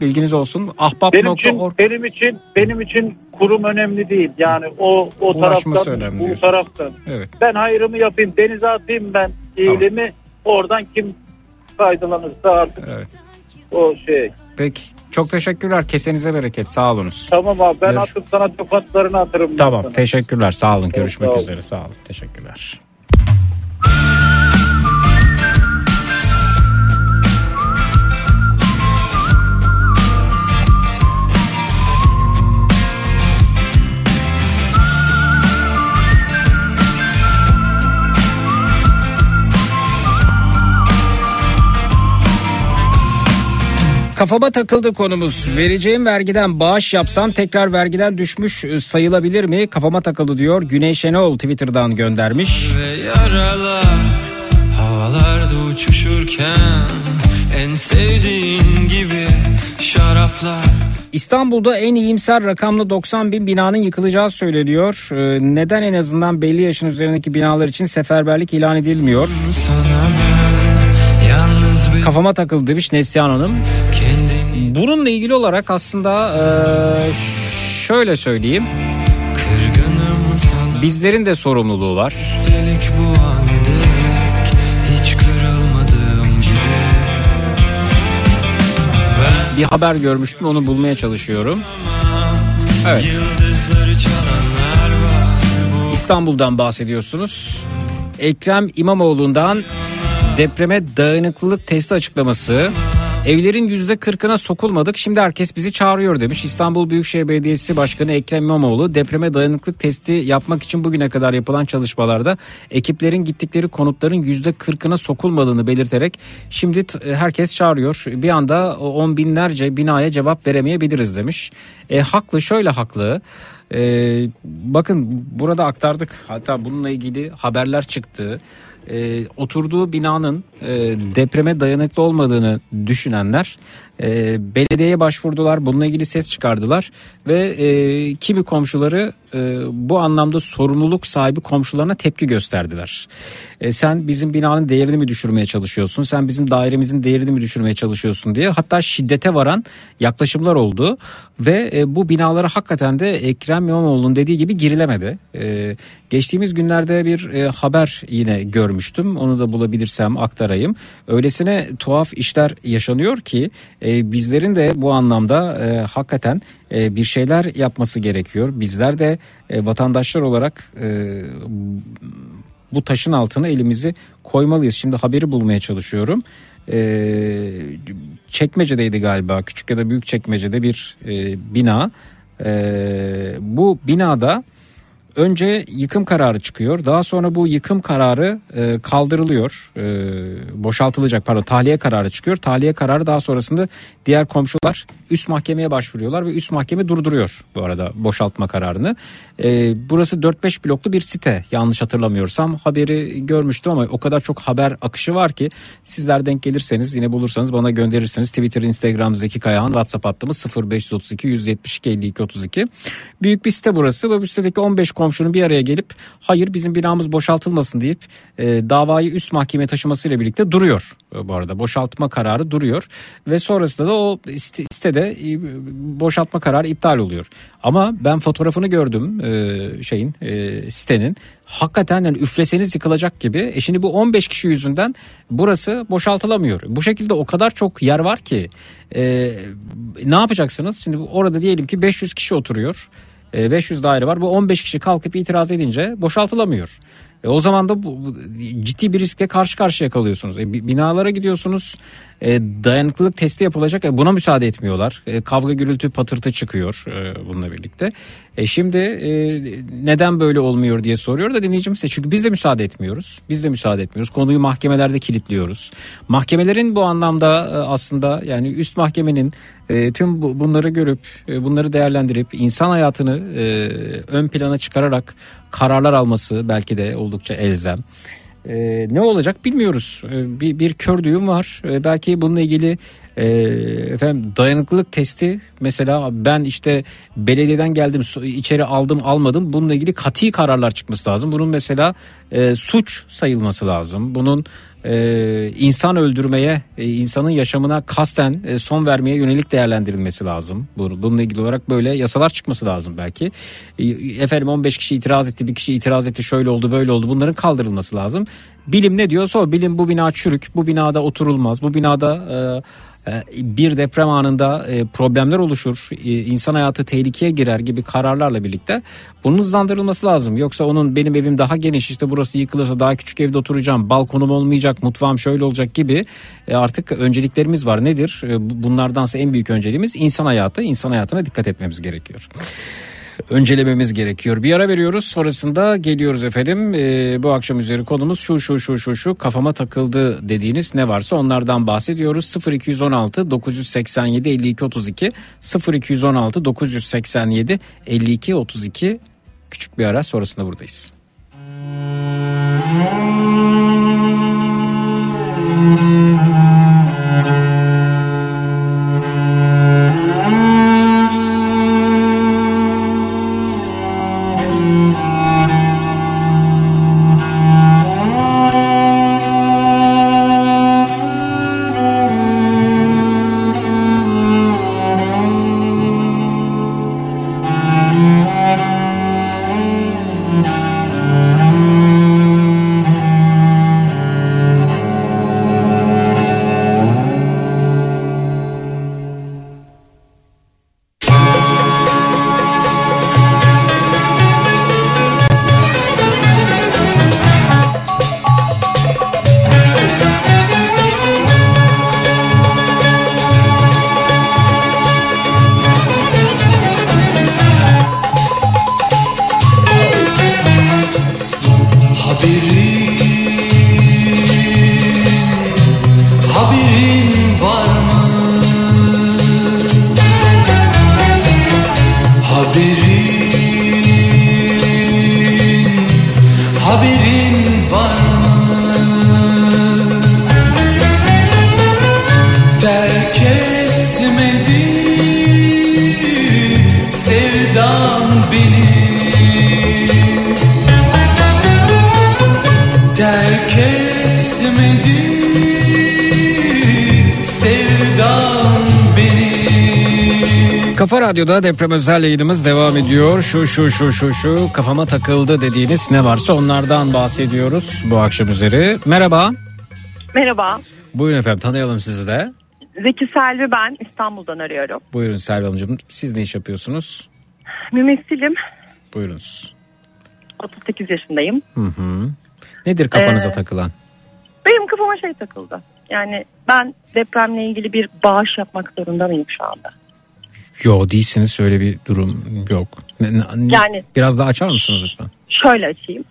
Bilginiz olsun. benim için benim için benim için kurum önemli değil. Yani o o Ulaşması taraftan bu diyorsunuz. taraftan. Evet. Ben hayrımı yapayım, denize atayım ben iyiliğimi. Oradan kim faydalanırsa artık Evet. o şey. Peki. Çok teşekkürler. Kesenize bereket. Sağ olunuz. Tamam abi ben Görüş- atıp sana tokatlarını atırım. ben Tamam. sana. Teşekkürler. Sağ olun. Görüşmek sağ olun. üzere. Sağ olun. Teşekkürler. Kafama takıldı konumuz. Vereceğim vergiden bağış yapsan tekrar vergiden düşmüş e, sayılabilir mi? Kafama takıldı diyor. Güney Şenol Twitter'dan göndermiş. Ve yaralar havalarda uçuşurken En sevdiğin gibi şaraplar İstanbul'da en iyimser rakamlı 90 bin binanın yıkılacağı söyleniyor. Ee, Neden en azından belli yaşın üzerindeki binalar için seferberlik ilan edilmiyor? Sana ben Kafama takıldı demiş Neslihan Hanım. Bununla ilgili olarak aslında e, şöyle söyleyeyim. Bizlerin de sorumluluğu var. Bir haber görmüştüm onu bulmaya çalışıyorum. Evet. İstanbul'dan bahsediyorsunuz. Ekrem İmamoğlu'ndan depreme dayanıklılık testi açıklaması. Evlerin yüzde kırkına sokulmadık şimdi herkes bizi çağırıyor demiş. İstanbul Büyükşehir Belediyesi Başkanı Ekrem İmamoğlu depreme dayanıklılık testi yapmak için bugüne kadar yapılan çalışmalarda ekiplerin gittikleri konutların yüzde kırkına sokulmadığını belirterek şimdi herkes çağırıyor. Bir anda on binlerce binaya cevap veremeyebiliriz demiş. E, haklı şöyle haklı. Ee, bakın burada aktardık hatta bununla ilgili haberler çıktı. Ee, oturduğu binanın e, depreme dayanıklı olmadığını düşünenler e, belediyeye başvurdular. Bununla ilgili ses çıkardılar ve e, kimi komşuları e, bu anlamda sorumluluk sahibi komşularına tepki gösterdiler. E, sen bizim binanın değerini mi düşürmeye çalışıyorsun? Sen bizim dairemizin değerini mi düşürmeye çalışıyorsun diye hatta şiddete varan yaklaşımlar oldu ve e, bu binalara hakikaten de Ekrem İmamoğlu'nun dediği gibi girilemedi. E, geçtiğimiz günlerde bir e, haber yine görmüştüm. Onu da bulabilirsem aktarayım. Öylesine tuhaf işler yaşanıyor ki e, bizlerin de bu anlamda e, hakikaten e, bir şeyler yapması gerekiyor. Bizler de e, vatandaşlar olarak e, bu taşın altına elimizi koymalıyız. Şimdi haberi bulmaya çalışıyorum. Ee, çekmece'deydi galiba küçük ya da büyük çekmecede bir e, bina. Ee, bu binada önce yıkım kararı çıkıyor. Daha sonra bu yıkım kararı e, kaldırılıyor. E, boşaltılacak pardon tahliye kararı çıkıyor. Tahliye kararı daha sonrasında diğer komşular üst mahkemeye başvuruyorlar ve üst mahkeme durduruyor bu arada boşaltma kararını. E, burası 4-5 bloklu bir site yanlış hatırlamıyorsam haberi görmüştüm ama o kadar çok haber akışı var ki sizler denk gelirseniz yine bulursanız bana gönderirsiniz. Twitter, Instagram Zeki Kayağan, WhatsApp hattımız 0532 172 52 32. Büyük bir site burası bu sitedeki 15 komşunun bir araya gelip hayır bizim binamız boşaltılmasın deyip e, davayı üst mahkemeye taşımasıyla birlikte duruyor e, bu arada. Boşaltma kararı duruyor ve sonrasında da o site- sitede e, boşaltma kararı iptal oluyor. Ama ben fotoğrafını gördüm e, şeyin e, sitenin. Hakikaten yani üfleseniz yıkılacak gibi. E şimdi bu 15 kişi yüzünden burası boşaltılamıyor. Bu şekilde o kadar çok yer var ki e, ne yapacaksınız? Şimdi orada diyelim ki 500 kişi oturuyor. E, 500 daire var. Bu 15 kişi kalkıp itiraz edince boşaltılamıyor. E, o zaman da bu, ciddi bir riskle karşı karşıya kalıyorsunuz. E, bi- binalara gidiyorsunuz. E, dayanıklılık testi yapılacak. E, buna müsaade etmiyorlar. E, kavga gürültü patırtı çıkıyor e, bununla birlikte. E, şimdi e, neden böyle olmuyor diye soruyor da dinleyicimiz de çünkü biz de müsaade etmiyoruz. Biz de müsaade etmiyoruz. Konuyu mahkemelerde kilitliyoruz. Mahkemelerin bu anlamda e, aslında yani üst mahkemenin e, tüm bu- bunları görüp e, bunları değerlendirip insan hayatını e, ön plana çıkararak kararlar alması belki de oldukça elzem. E, ne olacak bilmiyoruz. E, bir, bir kör düğüm var. E, belki bununla ilgili e, efendim dayanıklılık testi mesela ben işte belediyeden geldim içeri aldım almadım bununla ilgili kati kararlar çıkması lazım. Bunun mesela e, suç sayılması lazım. Bunun e, insan öldürmeye, e, insanın yaşamına kasten e, son vermeye yönelik değerlendirilmesi lazım. Bu- Bununla ilgili olarak böyle yasalar çıkması lazım belki. E, efendim 15 kişi itiraz etti, bir kişi itiraz etti, şöyle oldu, böyle oldu. Bunların kaldırılması lazım. Bilim ne diyorsa o. Bilim bu bina çürük, bu binada oturulmaz, bu binada e, bir deprem anında e, problemler oluşur, e, insan hayatı tehlikeye girer gibi kararlarla birlikte bunun hızlandırılması lazım. Yoksa onun benim evim daha geniş işte burası yıkılırsa daha küçük evde oturacağım, balkonum olmayacak, mutfağım şöyle olacak gibi e, artık önceliklerimiz var. Nedir? E, bu- Bunlardansa en büyük önceliğimiz insan hayatı. İnsan hayatına dikkat etmemiz gerekiyor öncelememiz gerekiyor. Bir ara veriyoruz sonrasında geliyoruz efendim. Ee, bu akşam üzeri konumuz şu şu şu şu şu kafama takıldı dediğiniz ne varsa onlardan bahsediyoruz. 0216 987 52 32 0216 987 52 32 küçük bir ara sonrasında buradayız. Haberin, Radyo'da deprem özel yayınımız devam ediyor. Şu şu şu şu şu kafama takıldı dediğiniz ne varsa onlardan bahsediyoruz bu akşam üzeri. Merhaba. Merhaba. Buyurun efendim tanıyalım sizi de. Zeki Selvi ben İstanbul'dan arıyorum. Buyurun Selvi Hanımcığım siz ne iş yapıyorsunuz? Mümessilim. Buyurunuz. 38 yaşındayım. Hı hı. Nedir kafanıza Ee, takılan? Benim kafama şey takıldı. Yani ben depremle ilgili bir bağış yapmak zorunda mıyım şu anda? Yo değilsiniz öyle bir durum yok. Ne- ne- Yani- Biraz daha açar mısınız lütfen? Şöyle açayım.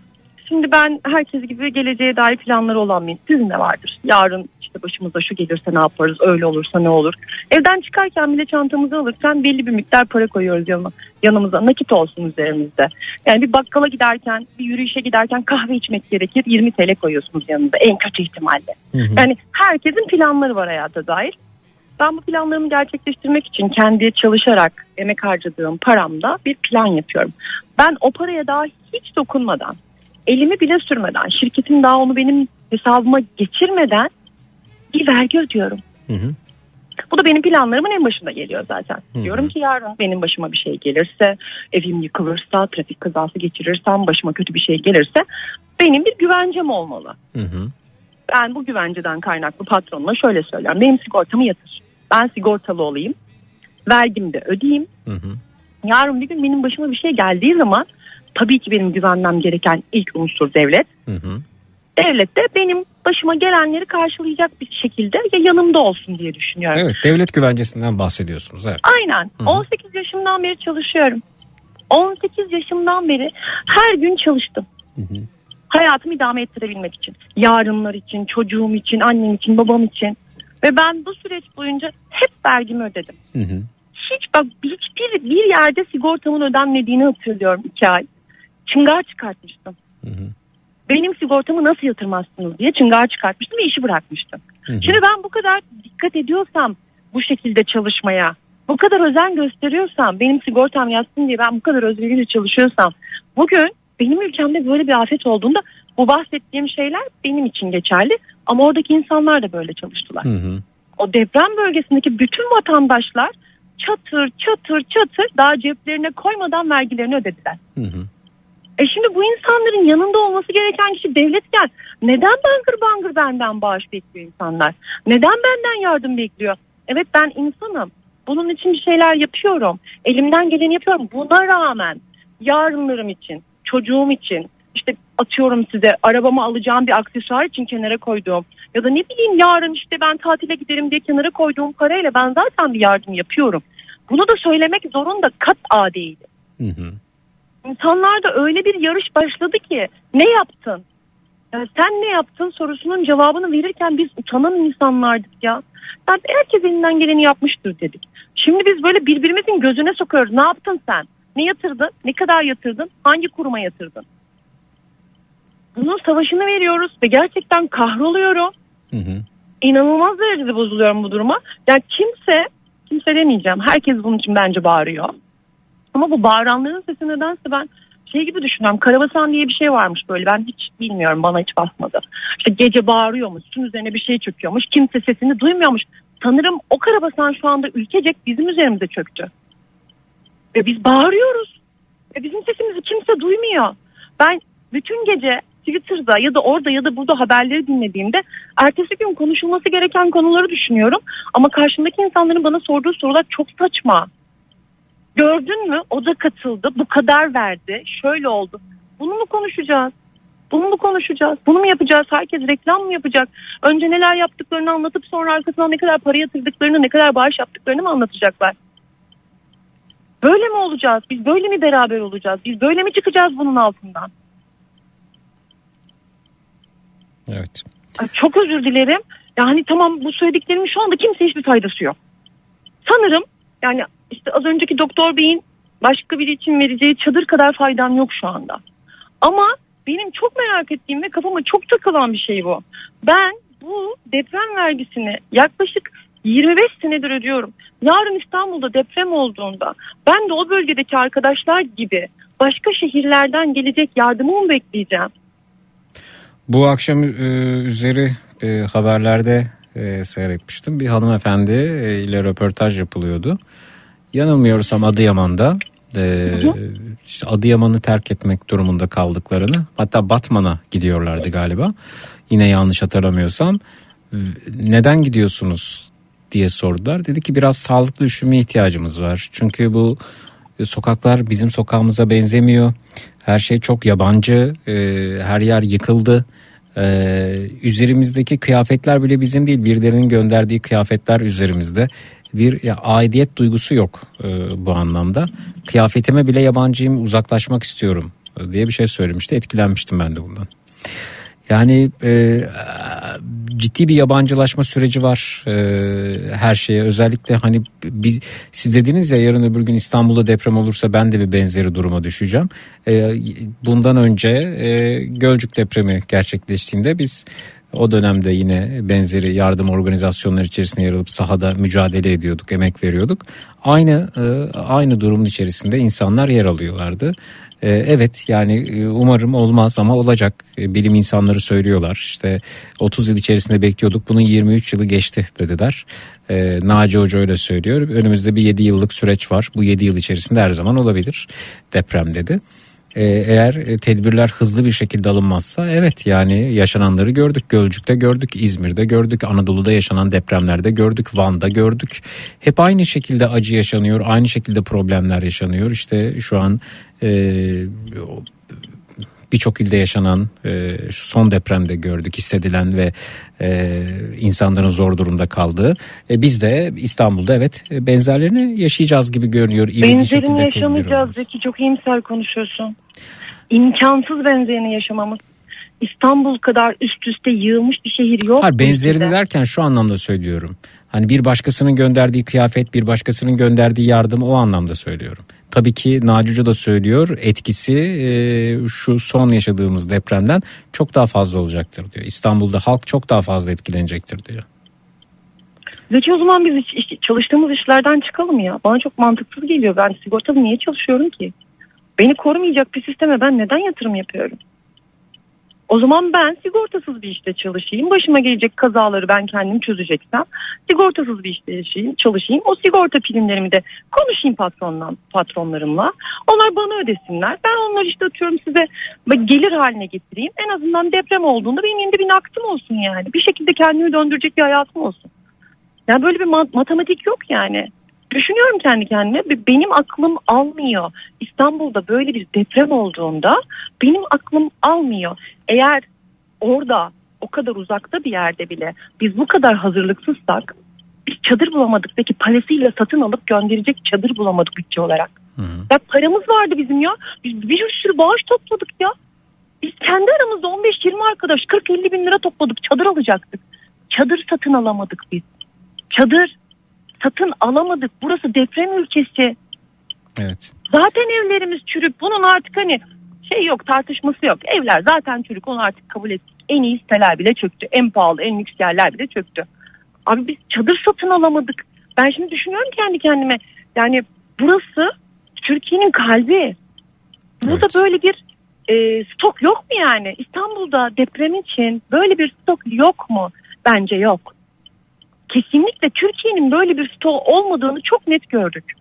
Şimdi ben herkes gibi geleceğe dair planları olan mıyım? Sizin de vardır. Yarın işte başımıza şu gelirse ne yaparız, öyle olursa ne olur. Evden çıkarken bile çantamızı alırken belli bir miktar para koyuyoruz yanıma, yanımıza. Nakit olsun üzerimizde. Yani bir bakkala giderken, bir yürüyüşe giderken kahve içmek gerekir. 20 TL koyuyorsunuz yanınıza en kötü ihtimalle. Yani herkesin planları var hayata dair. Ben bu planlarımı gerçekleştirmek için kendi çalışarak emek harcadığım paramda bir plan yapıyorum. Ben o paraya daha hiç dokunmadan, elimi bile sürmeden, şirketin daha onu benim hesabıma geçirmeden bir vergi ödüyorum. Bu da benim planlarımın en başında geliyor zaten. Diyorum ki yarın benim başıma bir şey gelirse, evim yıkılırsa, trafik kazası geçirirsem, başıma kötü bir şey gelirse benim bir güvencem olmalı. Ben bu güvenceden kaynaklı patronuma şöyle söylüyorum. Benim sigortamı yatır. Ben sigortalı olayım. Vergimi de ödeyeyim. Yarın bir gün benim başıma bir şey geldiği zaman tabii ki benim güvenmem gereken ilk unsur devlet. Devlet de benim başıma gelenleri karşılayacak bir şekilde ya yanımda olsun diye düşünüyorum. Evet devlet güvencesinden bahsediyorsunuz. Evet. Aynen. 18 yaşımdan beri çalışıyorum. 18 yaşımdan beri her gün çalıştım. Hayatımı idame ettirebilmek için. Yarınlar için, çocuğum için, annem için, babam için. Ve ben bu süreç boyunca hep vergimi ödedim. Hiç bak hiçbir bir yerde sigortamın ödenmediğini hatırlıyorum iki ay. Çıngar çıkartmıştım. Benim sigortamı nasıl yatırmazsınız diye çıngar çıkartmıştım ve işi bırakmıştım. Şimdi ben bu kadar dikkat ediyorsam bu şekilde çalışmaya, bu kadar özen gösteriyorsam, benim sigortam yatsın diye ben bu kadar özveriyle çalışıyorsam, bugün benim ülkemde böyle bir afet olduğunda bu bahsettiğim şeyler benim için geçerli ama oradaki insanlar da böyle çalıştılar. O deprem bölgesindeki bütün vatandaşlar çatır çatır çatır daha ceplerine koymadan vergilerini ödediler. E şimdi bu insanların yanında olması gereken kişi devletken neden bangır bangır benden bağış bekliyor insanlar? Neden benden yardım bekliyor? Evet ben insanım. Bunun için bir şeyler yapıyorum. Elimden geleni yapıyorum. Buna rağmen yarınlarım için, çocuğum için, işte atıyorum size arabamı alacağım bir aksesuar için kenara koyduğum ya da ne bileyim yarın işte ben tatile giderim diye kenara koyduğum parayla ben zaten bir yardım yapıyorum. Bunu da söylemek zorunda kat a değil. İnsanlarda öyle bir yarış başladı ki ne yaptın? Ya sen ne yaptın sorusunun cevabını verirken biz utanan insanlardık ya. Yani herkes elinden geleni yapmıştır dedik. Şimdi biz böyle birbirimizin gözüne sokuyoruz. Ne yaptın sen? Ne yatırdın? Ne kadar yatırdın? Hangi kuruma yatırdın? Bunun savaşını veriyoruz ve gerçekten kahroluyorum. İnanılmaz derecede bozuluyorum bu duruma. Ya kimse, kimse demeyeceğim. Herkes bunun için bence bağırıyor. Ama bu bağıranların sesi nedense ben şey gibi düşünüyorum. Karabasan diye bir şey varmış böyle. Ben hiç bilmiyorum. Bana hiç basmadı. İşte gece bağırıyormuş. Üstün üzerine bir şey çöküyormuş. Kimse sesini duymuyormuş. Sanırım o karabasan şu anda ülkecek bizim üzerimize çöktü. Ve biz bağırıyoruz. Ve bizim sesimizi kimse duymuyor. Ben bütün gece Twitter'da ya da orada ya da burada haberleri dinlediğimde ertesi gün konuşulması gereken konuları düşünüyorum. Ama karşımdaki insanların bana sorduğu sorular çok saçma. Gördün mü? O da katıldı. Bu kadar verdi. Şöyle oldu. Bunu mu konuşacağız? Bunu mu konuşacağız? Bunu mu yapacağız? Herkes reklam mı yapacak? Önce neler yaptıklarını anlatıp sonra arkasından ne kadar para yatırdıklarını, ne kadar bağış yaptıklarını mı anlatacaklar? Böyle mi olacağız? Biz böyle mi beraber olacağız? Biz böyle mi çıkacağız bunun altından? Evet. Çok özür dilerim. Yani tamam bu söylediklerimin şu anda kimseye hiçbir faydası yok. Sanırım yani işte az önceki doktor beyin başka biri için vereceği çadır kadar faydam yok şu anda. Ama benim çok merak ettiğim ve kafama çok takılan bir şey bu. Ben bu deprem vergisini yaklaşık 25 senedir ödüyorum. Yarın İstanbul'da deprem olduğunda ben de o bölgedeki arkadaşlar gibi başka şehirlerden gelecek yardımı mı bekleyeceğim? Bu akşam e, üzeri e, haberlerde e, seyretmiştim. Bir hanımefendi e, ile röportaj yapılıyordu. Yanılmıyorsam Adıyaman'da e, işte Adıyaman'ı terk etmek durumunda kaldıklarını hatta Batman'a gidiyorlardı galiba. Yine yanlış hatırlamıyorsam. Neden gidiyorsunuz diye sordular. Dedi ki biraz sağlıklı üşüme ihtiyacımız var. Çünkü bu e, sokaklar bizim sokağımıza benzemiyor. Her şey çok yabancı. e, her yer yıkıldı. E, üzerimizdeki kıyafetler bile bizim değil. Birilerinin gönderdiği kıyafetler üzerimizde. bir ya, aidiyet duygusu yok e, bu anlamda. Kıyafetime bile yabancıyım uzaklaşmak istiyorum e, diye bir şey söylemişti. Etkilenmiştim ben de bundan. Yani e, ciddi bir yabancılaşma süreci var e, her şeye. Özellikle hani bir, siz dediniz ya yarın öbür gün İstanbul'da deprem olursa ben de bir benzeri duruma düşeceğim. E, bundan önce e, Gölcük depremi gerçekleştiğinde biz o dönemde yine benzeri yardım organizasyonları içerisinde yer alıp sahada mücadele ediyorduk, emek veriyorduk. Aynı e, aynı durumun içerisinde insanlar yer alıyorlardı. E, evet yani e, umarım olmaz ama olacak. Bilim insanları söylüyorlar. İşte 30 yıl içerisinde bekliyorduk. Bunun 23 yılı geçti dediler. Naci Hoca öyle söylüyor. Önümüzde bir 7 yıllık süreç var. Bu 7 yıl içerisinde her zaman olabilir deprem dedi. Ee, eğer e, tedbirler hızlı bir şekilde alınmazsa evet yani yaşananları gördük. Gölcük'te gördük, İzmir'de gördük, Anadolu'da yaşanan depremlerde gördük, Van'da gördük. Hep aynı şekilde acı yaşanıyor, aynı şekilde problemler yaşanıyor. İşte şu an e, birçok ilde yaşanan e, son depremde gördük hissedilen ve e, insanların zor durumda kaldığı. E, biz de İstanbul'da evet benzerlerini yaşayacağız gibi görünüyor. Benzerini yaşamayacağız Zeki çok iyimser konuşuyorsun. İmkansız benzerini yaşamamız. İstanbul kadar üst üste yığılmış bir şehir yok. Hayır benzerini derken şu anlamda söylüyorum. Hani bir başkasının gönderdiği kıyafet, bir başkasının gönderdiği yardım o anlamda söylüyorum. Tabii ki Naci da söylüyor etkisi e, şu son yaşadığımız depremden çok daha fazla olacaktır diyor. İstanbul'da halk çok daha fazla etkilenecektir diyor. Zeki o zaman biz iş, çalıştığımız işlerden çıkalım ya. Bana çok mantıksız geliyor. Ben sigortalı niye çalışıyorum ki? Beni korumayacak bir sisteme ben neden yatırım yapıyorum? O zaman ben sigortasız bir işte çalışayım. Başıma gelecek kazaları ben kendim çözeceksem sigortasız bir işte yaşayayım, çalışayım. O sigorta primlerimi de konuşayım patronla, patronlarımla. Onlar bana ödesinler. Ben onları işte atıyorum size gelir haline getireyim. En azından deprem olduğunda benim yine bir naktim olsun yani. Bir şekilde kendimi döndürecek bir hayatım olsun. Yani böyle bir matematik yok yani. Düşünüyorum kendi kendime benim aklım almıyor. İstanbul'da böyle bir deprem olduğunda benim aklım almıyor. Eğer orada o kadar uzakta bir yerde bile biz bu kadar hazırlıksızsak biz çadır bulamadık. Peki parasıyla satın alıp gönderecek çadır bulamadık bütçe olarak. Hı. Ya paramız vardı bizim ya. Biz bir sürü bağış topladık ya. Biz kendi aramızda 15-20 arkadaş 40-50 bin lira topladık. Çadır alacaktık. Çadır satın alamadık biz. Çadır satın alamadık. Burası deprem ülkesi. Evet. Zaten evlerimiz çürük. Bunun artık hani şey yok tartışması yok. Evler zaten çürük onu artık kabul ettik. En iyi siteler bile çöktü. En pahalı en lüks yerler bile çöktü. Abi biz çadır satın alamadık. Ben şimdi düşünüyorum kendi kendime. Yani burası Türkiye'nin kalbi. Burada evet. böyle bir e, stok yok mu yani? İstanbul'da deprem için böyle bir stok yok mu? Bence yok kesinlikle Türkiye'nin böyle bir stoğu olmadığını çok net gördük.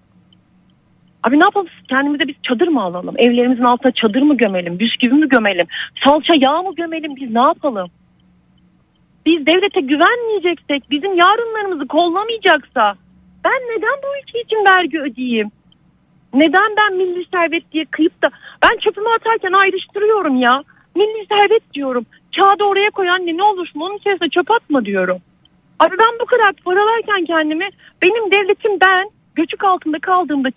Abi ne yapalım kendimize biz çadır mı alalım? Evlerimizin altına çadır mı gömelim? Bisküvi mi gömelim? Salça yağ mı gömelim? Biz ne yapalım? Biz devlete güvenmeyeceksek, bizim yarınlarımızı kollamayacaksa ben neden bu ülke için vergi ödeyeyim? Neden ben milli servet diye kıyıp da ben çöpümü atarken ayrıştırıyorum ya. Milli servet diyorum. Kağıdı oraya koy anne ne olursun onun içerisine çöp atma diyorum. Abi ben bu kadar paralarken kendimi benim devletim ben göçük altında kaldığımda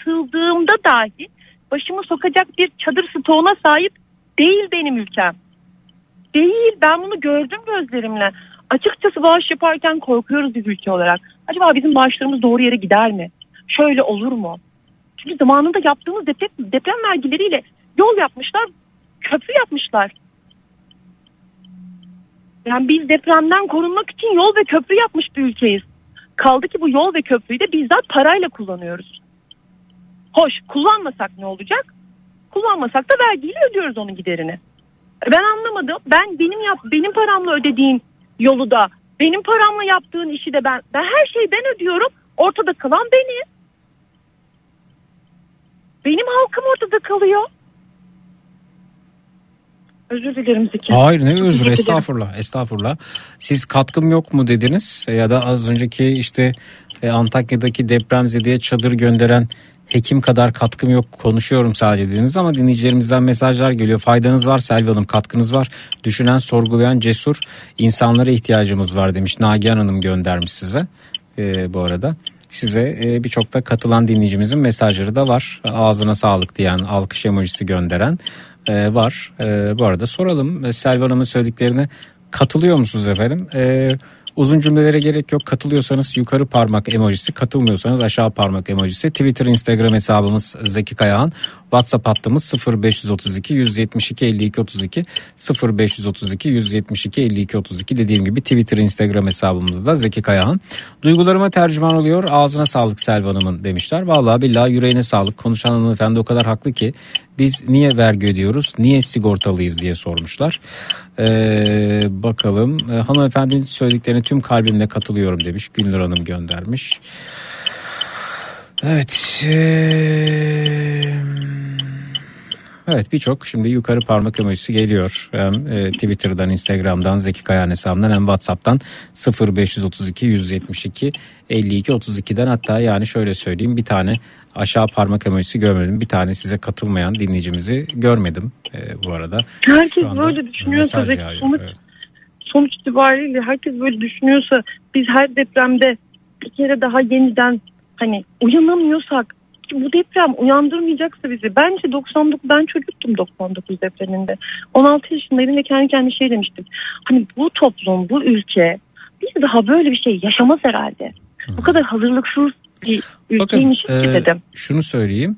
çıkartıldığımda dahi başımı sokacak bir çadır stoğuna sahip değil benim ülkem. Değil ben bunu gördüm gözlerimle. Açıkçası bağış yaparken korkuyoruz biz ülke olarak. Acaba bizim bağışlarımız doğru yere gider mi? Şöyle olur mu? Çünkü zamanında yaptığımız deprem, deprem vergileriyle yol yapmışlar, köprü yapmışlar. Yani biz depremden korunmak için yol ve köprü yapmış bir ülkeyiz. Kaldı ki bu yol ve köprüyü de bizzat parayla kullanıyoruz. Hoş kullanmasak ne olacak? Kullanmasak da vergiyle ödüyoruz onun giderini. Ben anlamadım. Ben benim yap benim paramla ödediğim yolu da benim paramla yaptığın işi de ben ben her şeyi ben ödüyorum. Ortada kalan benim. Benim halkım ortada kalıyor. Özür dilerim Zeki. Hayır ne özür estağfurullah estağfurullah. Siz katkım yok mu dediniz ya da az önceki işte e, Antakya'daki depremzedeye çadır gönderen hekim kadar katkım yok konuşuyorum sadece dediniz ama dinleyicilerimizden mesajlar geliyor. Faydanız var Selvi Hanım katkınız var. Düşünen sorgulayan cesur insanlara ihtiyacımız var demiş Nagihan Hanım göndermiş size. e, bu arada. Size e, birçok da katılan dinleyicimizin mesajları da var. Ağzına sağlık diyen, alkış emojisi gönderen e, var. E, bu arada soralım e, Selva Hanım'ın söylediklerine katılıyor musunuz efendim? E, uzun cümlelere gerek yok. Katılıyorsanız yukarı parmak emojisi, katılmıyorsanız aşağı parmak emojisi. Twitter, Instagram hesabımız Zeki Kayağan. WhatsApp hattımız 0532 172 52 32 0532 172 52 32 dediğim gibi Twitter, Instagram hesabımızda Zeki Kayağan. Duygularıma tercüman oluyor. Ağzına sağlık Selva Hanım'ın demişler. Vallahi billahi yüreğine sağlık. Konuşan hanımefendi o kadar haklı ki biz niye vergi ödüyoruz, niye sigortalıyız diye sormuşlar. Ee, bakalım ee, hanımefendinin söylediklerine tüm kalbimle katılıyorum demiş. Gülnur Hanım göndermiş. Evet. Ee, Evet birçok şimdi yukarı parmak emojisi geliyor. Hem e, Twitter'dan, Instagram'dan, Zeki Kayan hesabından hem WhatsApp'tan 0532 172 52 32'den hatta yani şöyle söyleyeyim bir tane aşağı parmak emojisi görmedim. Bir tane size katılmayan dinleyicimizi görmedim e, bu arada. Herkes böyle düşünüyorsa ve sonuç, evet. sonuç itibariyle herkes böyle düşünüyorsa biz her depremde bir kere daha yeniden hani uyanamıyorsak ki bu deprem uyandırmayacaksa bizi bence 99 ben çocuktum 99 depreminde 16 yaşındaydım ve kendi kendime şey demiştim hani bu toplum bu ülke bir daha böyle bir şey yaşamaz herhalde bu kadar hazırlıksız bir Bakın ülkeymiş ki e, dedim. şunu söyleyeyim.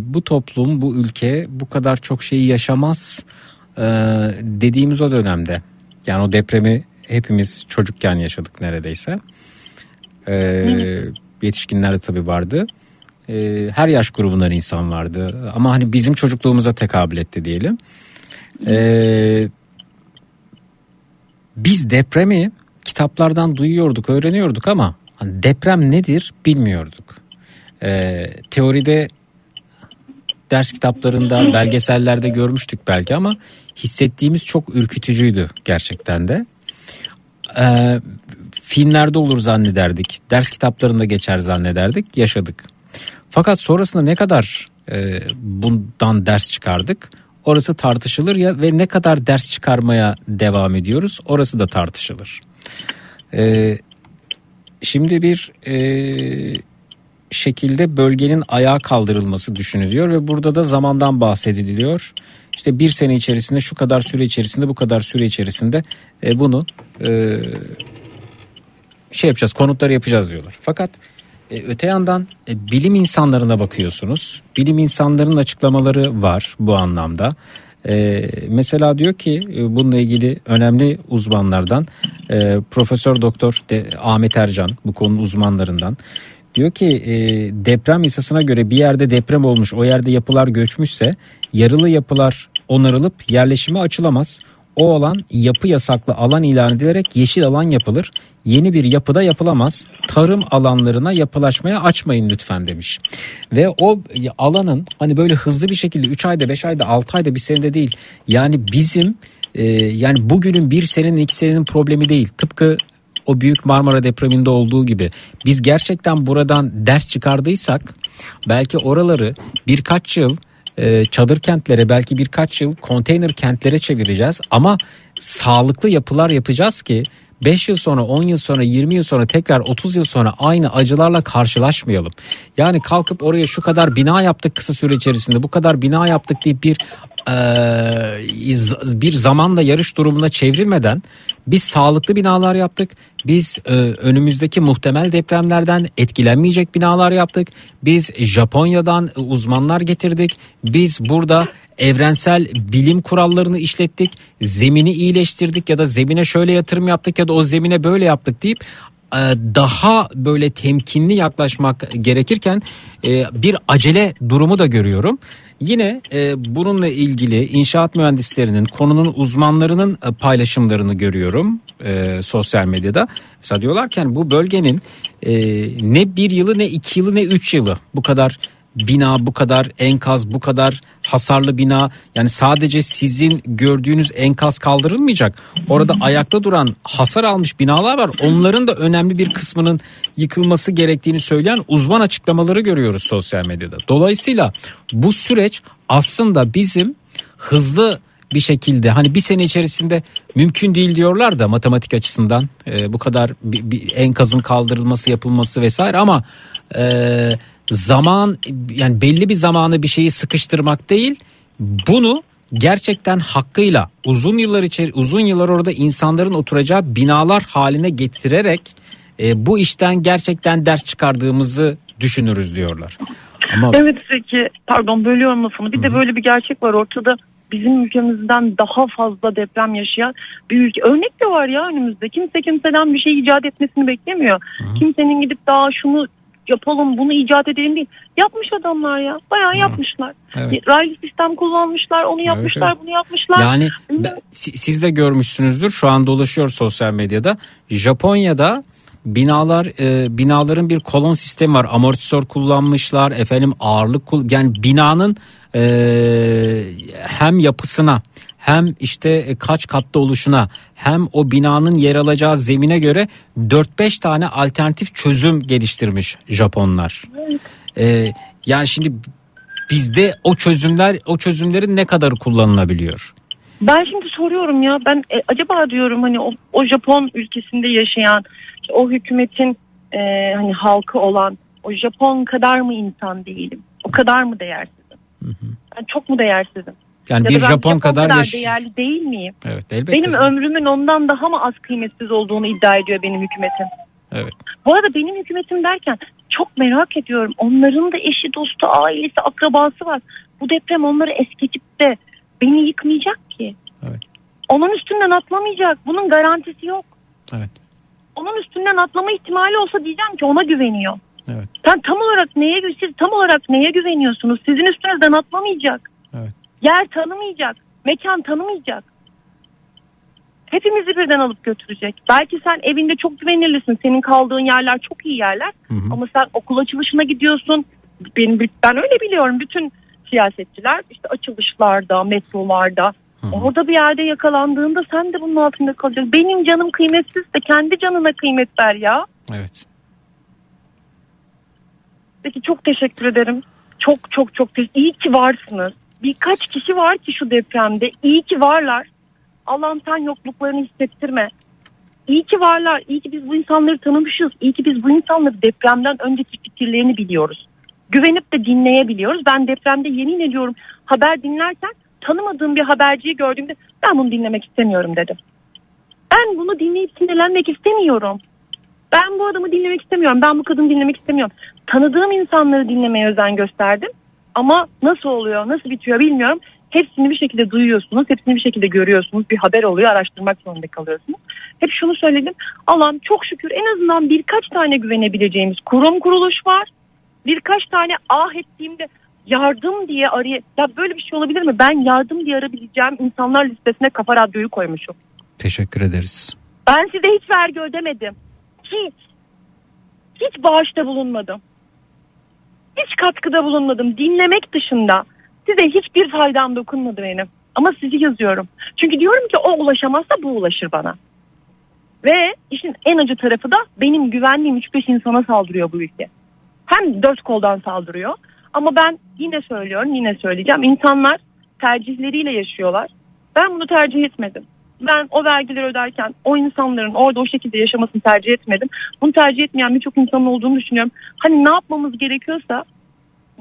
Bu toplum, bu ülke bu kadar çok şeyi yaşamaz e, dediğimiz o dönemde. Yani o depremi hepimiz çocukken yaşadık neredeyse. E, yetişkinler de tabii vardı. E, her yaş grubundan insan vardı. Ama hani bizim çocukluğumuza tekabül etti diyelim. E, biz depremi kitaplardan duyuyorduk, öğreniyorduk ama hani deprem nedir bilmiyorduk. Ee, teoride ders kitaplarında, belgesellerde görmüştük belki ama hissettiğimiz çok ürkütücüydü gerçekten de. Ee, filmlerde olur zannederdik, ders kitaplarında geçer zannederdik, yaşadık. Fakat sonrasında ne kadar e, bundan ders çıkardık? Orası tartışılır ya ve ne kadar ders çıkarmaya devam ediyoruz? Orası da tartışılır. Ee, şimdi bir e, şekilde bölgenin ayağa kaldırılması düşünülüyor ve burada da zamandan bahsediliyor. İşte bir sene içerisinde şu kadar süre içerisinde bu kadar süre içerisinde e, bunu e, şey yapacağız konutları yapacağız diyorlar. Fakat e, öte yandan e, bilim insanlarına bakıyorsunuz. Bilim insanlarının açıklamaları var bu anlamda. E, mesela diyor ki e, bununla ilgili önemli uzmanlardan e, Profesör Doktor Ahmet Ercan bu konunun uzmanlarından diyor ki e, deprem yasasına göre bir yerde deprem olmuş o yerde yapılar göçmüşse yarılı yapılar onarılıp yerleşime açılamaz. O alan yapı yasaklı alan ilan edilerek yeşil alan yapılır. Yeni bir yapıda yapılamaz. Tarım alanlarına yapılaşmaya açmayın lütfen demiş. Ve o alanın hani böyle hızlı bir şekilde 3 ayda 5 ayda 6 ayda bir senede değil. Yani bizim e, yani bugünün bir senenin iki senenin problemi değil. Tıpkı o büyük Marmara depreminde olduğu gibi biz gerçekten buradan ders çıkardıysak belki oraları birkaç yıl e, çadır kentlere belki birkaç yıl konteyner kentlere çevireceğiz ama sağlıklı yapılar yapacağız ki 5 yıl sonra 10 yıl sonra 20 yıl sonra tekrar 30 yıl sonra aynı acılarla karşılaşmayalım. Yani kalkıp oraya şu kadar bina yaptık kısa süre içerisinde bu kadar bina yaptık deyip bir e, bir zamanla yarış durumuna çevrilmeden biz sağlıklı binalar yaptık. Biz e, önümüzdeki muhtemel depremlerden etkilenmeyecek binalar yaptık. Biz Japonya'dan uzmanlar getirdik. Biz burada evrensel bilim kurallarını işlettik. Zemini iyileştirdik ya da zemine şöyle yatırım yaptık ya da o zemine böyle yaptık deyip e, daha böyle temkinli yaklaşmak gerekirken e, bir acele durumu da görüyorum. Yine e, bununla ilgili inşaat mühendislerinin konunun uzmanlarının e, paylaşımlarını görüyorum e, sosyal medyada. Mesela diyorlarken bu bölgenin e, ne bir yılı ne iki yılı ne üç yılı bu kadar bina bu kadar enkaz bu kadar hasarlı bina yani sadece sizin gördüğünüz enkaz kaldırılmayacak. Orada ayakta duran hasar almış binalar var. Onların da önemli bir kısmının yıkılması gerektiğini söyleyen uzman açıklamaları görüyoruz sosyal medyada. Dolayısıyla bu süreç aslında bizim hızlı bir şekilde hani bir sene içerisinde mümkün değil diyorlar da matematik açısından e, bu kadar bir, bir enkazın kaldırılması yapılması vesaire ama e, zaman yani belli bir zamanı bir şeyi sıkıştırmak değil bunu gerçekten hakkıyla uzun yıllar içeri uzun yıllar orada insanların oturacağı binalar haline getirerek e, bu işten gerçekten ders çıkardığımızı düşünürüz diyorlar. Ama Evet Zeki pardon bölüyorum lafını. Bir de böyle bir gerçek var ortada. Bizim ülkemizden daha fazla deprem yaşayan bir ülke. Örnek de var ya önümüzde. Kimse kimseden bir şey icat etmesini beklemiyor. Kimsenin gidip daha şunu yapalım bunu icat edelim değil. Yapmış adamlar ya. Bayağı yapmışlar. Evet. Raylı sistem kullanmışlar. Onu yapmışlar evet. bunu yapmışlar. Yani ben- si- siz de görmüşsünüzdür şu an dolaşıyor sosyal medyada. Japonya'da binalar e, binaların bir kolon sistemi var. Amortisör kullanmışlar. Efendim ağırlık yani binanın e, hem yapısına hem işte e, kaç katlı oluşuna hem o binanın yer alacağı zemine göre 4-5 tane alternatif çözüm geliştirmiş Japonlar. E, yani şimdi bizde o çözümler o çözümlerin ne kadar kullanılabiliyor? Ben şimdi soruyorum ya ben e, acaba diyorum hani o, o Japon ülkesinde yaşayan işte o hükümetin e, hani halkı olan o Japon kadar mı insan değilim? O kadar mı değersizim? Ben çok mu değersizim? Yani Ya bir Japon kadar yaş- değerli değil miyim? Evet elbette. Benim ömrümün ondan daha mı az kıymetsiz olduğunu iddia ediyor benim hükümetim. Evet. Bu arada benim hükümetim derken çok merak ediyorum. Onların da eşi, dostu, ailesi, akrabası var. Bu deprem onları es geçip de beni yıkmayacak ki. Evet. Onun üstünden atlamayacak. Bunun garantisi yok. Evet. Onun üstünden atlama ihtimali olsa diyeceğim ki ona güveniyor. Evet. Sen tam olarak neye siz tam olarak neye güveniyorsunuz? Sizin üstünüzden atlamayacak. Yer tanımayacak. Mekan tanımayacak. Hepimizi birden alıp götürecek. Belki sen evinde çok güvenilirsin. Senin kaldığın yerler çok iyi yerler. Ama sen okul açılışına gidiyorsun. Benim ben öyle biliyorum. Bütün siyasetçiler işte açılışlarda, metrolarda orada bir yerde yakalandığında sen de bunun altında kalacaksın. Benim canım kıymetsiz de kendi canına kıymet ver ya. Evet. Peki çok teşekkür ederim. Çok çok çok teşekkür İyi ki varsınız. Birkaç kişi var ki şu depremde. İyi ki varlar. Allah'ım sen yokluklarını hissettirme. İyi ki varlar. İyi ki biz bu insanları tanımışız. İyi ki biz bu insanları depremden önceki fikirlerini biliyoruz. Güvenip de dinleyebiliyoruz. Ben depremde yemin ediyorum haber dinlerken tanımadığım bir haberciyi gördüğümde ben bunu dinlemek istemiyorum dedim. Ben bunu dinleyip sinirlenmek istemiyorum. Ben bu adamı dinlemek istemiyorum. Ben bu kadını dinlemek istemiyorum. Tanıdığım insanları dinlemeye özen gösterdim. Ama nasıl oluyor, nasıl bitiyor bilmiyorum. Hepsini bir şekilde duyuyorsunuz, hepsini bir şekilde görüyorsunuz. Bir haber oluyor, araştırmak zorunda kalıyorsunuz. Hep şunu söyledim. Allah'ım çok şükür en azından birkaç tane güvenebileceğimiz kurum kuruluş var. Birkaç tane ah ettiğimde yardım diye araya... Ya böyle bir şey olabilir mi? Ben yardım diye arayabileceğim insanlar listesine Kafa Radyo'yu koymuşum. Teşekkür ederiz. Ben size hiç vergi ödemedim. Hiç. Hiç bağışta bulunmadım. Hiç katkıda bulunmadım. Dinlemek dışında. Size hiçbir faydam dokunmadı benim. Ama sizi yazıyorum. Çünkü diyorum ki o ulaşamazsa bu ulaşır bana. Ve işin en acı tarafı da benim güvenliğim 3-5 insana saldırıyor bu ülke. Hem dört koldan saldırıyor. Ama ben yine söylüyorum yine söyleyeceğim. İnsanlar tercihleriyle yaşıyorlar. Ben bunu tercih etmedim. Ben o vergileri öderken o insanların orada o şekilde yaşamasını tercih etmedim. Bunu tercih etmeyen birçok insanın olduğunu düşünüyorum. Hani ne yapmamız gerekiyorsa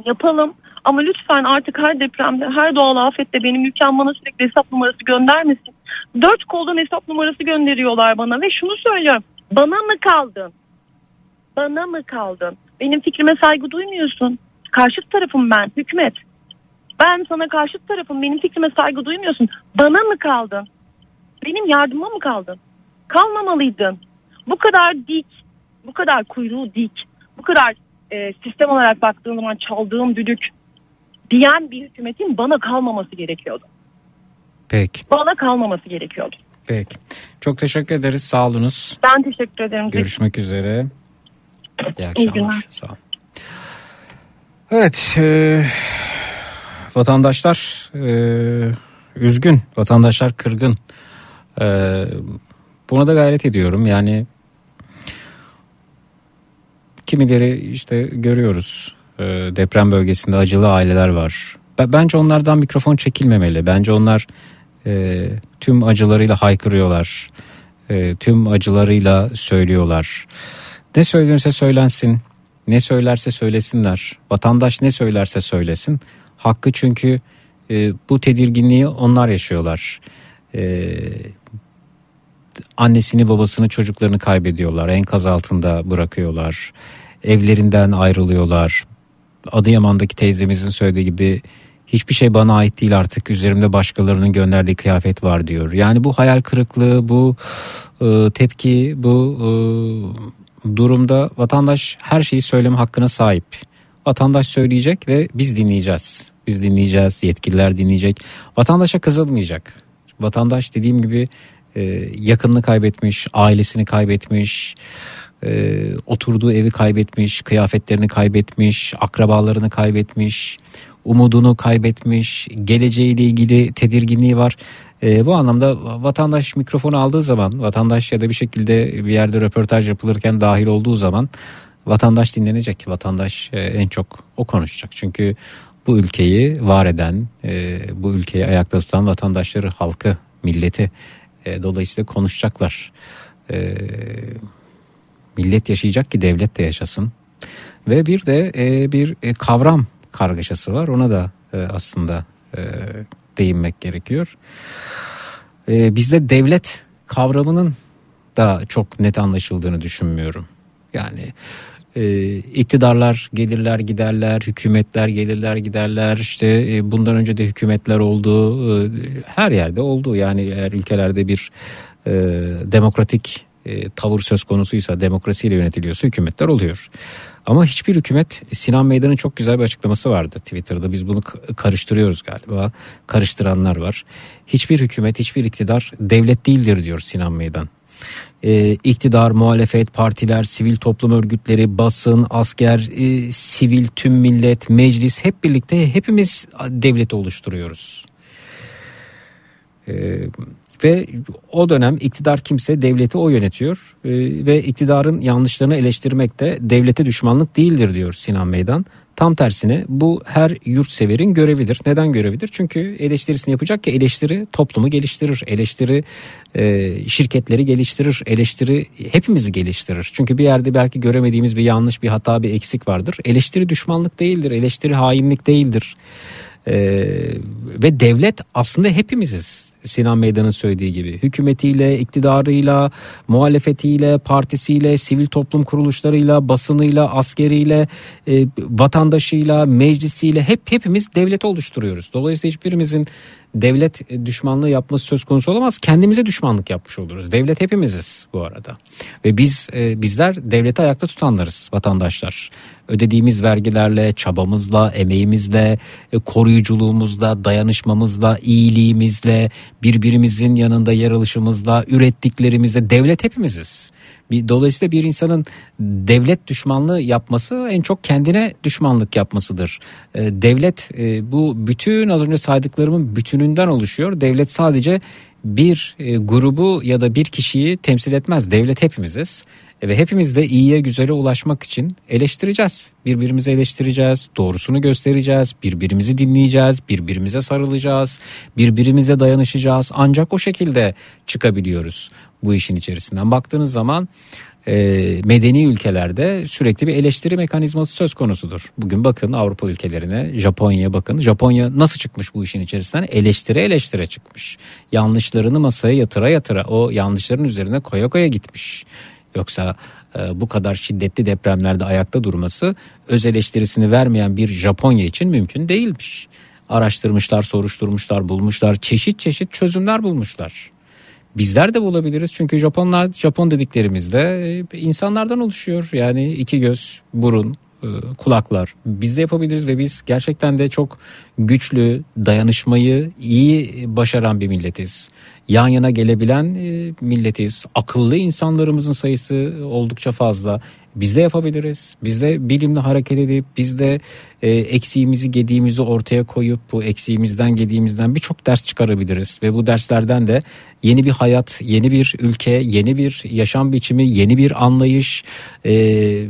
yapalım. Ama lütfen artık her depremde, her doğal afette benim ülkem bana sürekli hesap numarası göndermesin. Dört koldan hesap numarası gönderiyorlar bana ve şunu söylüyorum. Bana mı kaldın? Bana mı kaldın? Benim fikrime saygı duymuyorsun. Karşıt tarafım ben, hükümet. Ben sana karşıt tarafım, benim fikrime saygı duymuyorsun. Bana mı kaldın? Benim yardıma mı kaldın? Kalmamalıydın. Bu kadar dik, bu kadar kuyruğu dik, bu kadar e, sistem olarak baktığım zaman çaldığım düdük diyen bir hükümetin bana kalmaması gerekiyordu. Peki. Bana kalmaması gerekiyordu. Peki. Çok teşekkür ederiz. Sağ olunuz. Ben teşekkür ederim. Görüşmek üzere. İyi İyi akşamlar. günler. Sağ olun. Evet. e, vatandaşlar e, üzgün. Vatandaşlar kırgın. E, buna da gayret ediyorum. Yani kimileri işte görüyoruz. E, deprem bölgesinde acılı aileler var. Bence onlardan mikrofon çekilmemeli. Bence onlar e, tüm acılarıyla haykırıyorlar. E, tüm acılarıyla söylüyorlar. Ne söylenirse söylensin, ne söylerse söylesinler. Vatandaş ne söylerse söylesin. Hakkı çünkü e, bu tedirginliği onlar yaşıyorlar. E, annesini babasını çocuklarını kaybediyorlar. Enkaz altında bırakıyorlar. Evlerinden ayrılıyorlar. Adıyaman'daki teyzemizin söylediği gibi hiçbir şey bana ait değil artık üzerimde başkalarının gönderdiği kıyafet var diyor. Yani bu hayal kırıklığı bu e, tepki bu e, durumda vatandaş her şeyi söyleme hakkına sahip. Vatandaş söyleyecek ve biz dinleyeceğiz. Biz dinleyeceğiz, yetkililer dinleyecek. Vatandaşa kızılmayacak. Vatandaş dediğim gibi e, yakınını kaybetmiş, ailesini kaybetmiş, e, oturduğu evi kaybetmiş, kıyafetlerini kaybetmiş, akrabalarını kaybetmiş, umudunu kaybetmiş, geleceğiyle ilgili tedirginliği var. E, bu anlamda vatandaş mikrofonu aldığı zaman, vatandaş ya da bir şekilde bir yerde röportaj yapılırken dahil olduğu zaman vatandaş dinlenecek. Vatandaş e, en çok o konuşacak. Çünkü bu ülkeyi var eden, e, bu ülkeyi ayakta tutan vatandaşları, halkı, milleti e, dolayısıyla konuşacaklar. E, millet yaşayacak ki devlet de yaşasın. Ve bir de e, bir e, kavram kargaşası var. Ona da e, aslında e, değinmek gerekiyor. E, bizde devlet kavramının da çok net anlaşıldığını düşünmüyorum. Yani e, iktidarlar gelirler giderler, hükümetler gelirler giderler. İşte e, bundan önce de hükümetler oldu, e, her yerde oldu. Yani eğer ülkelerde bir e, demokratik e, tavır söz konusuysa, demokrasiyle yönetiliyorsa hükümetler oluyor. Ama hiçbir hükümet Sinan Meydan'ın çok güzel bir açıklaması vardı Twitter'da. Biz bunu karıştırıyoruz galiba. Karıştıranlar var. Hiçbir hükümet, hiçbir iktidar devlet değildir diyor Sinan Meydan. Ee, iktidar, muhalefet, partiler, sivil toplum örgütleri, basın, asker, e, sivil, tüm millet, meclis hep birlikte hepimiz devleti oluşturuyoruz. Ee, ve o dönem iktidar kimse devleti o yönetiyor Ee, ve iktidarın yanlışlarını eleştirmek de devlete düşmanlık değildir diyor Sinan Meydan. Tam tersine bu her yurtseverin görevidir. Neden görevidir? Çünkü eleştirisini yapacak ki eleştiri toplumu geliştirir. Eleştiri e, şirketleri geliştirir. Eleştiri hepimizi geliştirir. Çünkü bir yerde belki göremediğimiz bir yanlış, bir hata, bir eksik vardır. Eleştiri düşmanlık değildir. Eleştiri hainlik değildir. E, ve devlet aslında hepimiziz. Sinan Meydan'ın söylediği gibi hükümetiyle, iktidarıyla, muhalefetiyle, partisiyle, sivil toplum kuruluşlarıyla, basınıyla, askeriyle, e, vatandaşıyla, meclisiyle hep hepimiz devlet oluşturuyoruz. Dolayısıyla hiçbirimizin devlet düşmanlığı yapması söz konusu olamaz. Kendimize düşmanlık yapmış oluruz. Devlet hepimiziz bu arada. Ve biz e, bizler devleti ayakta tutanlarız vatandaşlar. Ödediğimiz vergilerle, çabamızla, emeğimizle, e, koruyuculuğumuzla, dayanışmamızla, iyiliğimizle, birbirimizin yanında yer alışımızla, ürettiklerimizle devlet hepimiziz. Bir, dolayısıyla bir insanın devlet düşmanlığı yapması en çok kendine düşmanlık yapmasıdır. E, devlet e, bu bütün az önce saydıklarımın bütününden oluşuyor. Devlet sadece bir e, grubu ya da bir kişiyi temsil etmez. Devlet hepimiziz. E, Ve hepimiz de iyiye güzele ulaşmak için eleştireceğiz. Birbirimizi eleştireceğiz, doğrusunu göstereceğiz, birbirimizi dinleyeceğiz, birbirimize sarılacağız, birbirimize dayanışacağız. Ancak o şekilde çıkabiliyoruz bu işin içerisinden. Baktığınız zaman e, medeni ülkelerde sürekli bir eleştiri mekanizması söz konusudur. Bugün bakın Avrupa ülkelerine, Japonya'ya bakın. Japonya nasıl çıkmış bu işin içerisinden? Eleştire eleştire çıkmış. Yanlışlarını masaya yatıra yatıra o yanlışların üzerine koya koya gitmiş. Yoksa e, bu kadar şiddetli depremlerde ayakta durması öz eleştirisini vermeyen bir Japonya için mümkün değilmiş. Araştırmışlar, soruşturmuşlar, bulmuşlar, çeşit çeşit çözümler bulmuşlar. Bizler de bulabiliriz çünkü Japonlar Japon dediklerimizde e, insanlardan oluşuyor. Yani iki göz, burun, e, kulaklar. Biz de yapabiliriz ve biz gerçekten de çok güçlü, dayanışmayı iyi başaran bir milletiz. Yan yana gelebilen e, milletiz. Akıllı insanlarımızın sayısı oldukça fazla. Biz de yapabiliriz. Biz de bilimle hareket edip biz de e, eksiğimizi gediğimizi ortaya koyup bu eksiğimizden gediğimizden birçok ders çıkarabiliriz. Ve bu derslerden de yeni bir hayat, yeni bir ülke, yeni bir yaşam biçimi, yeni bir anlayış e,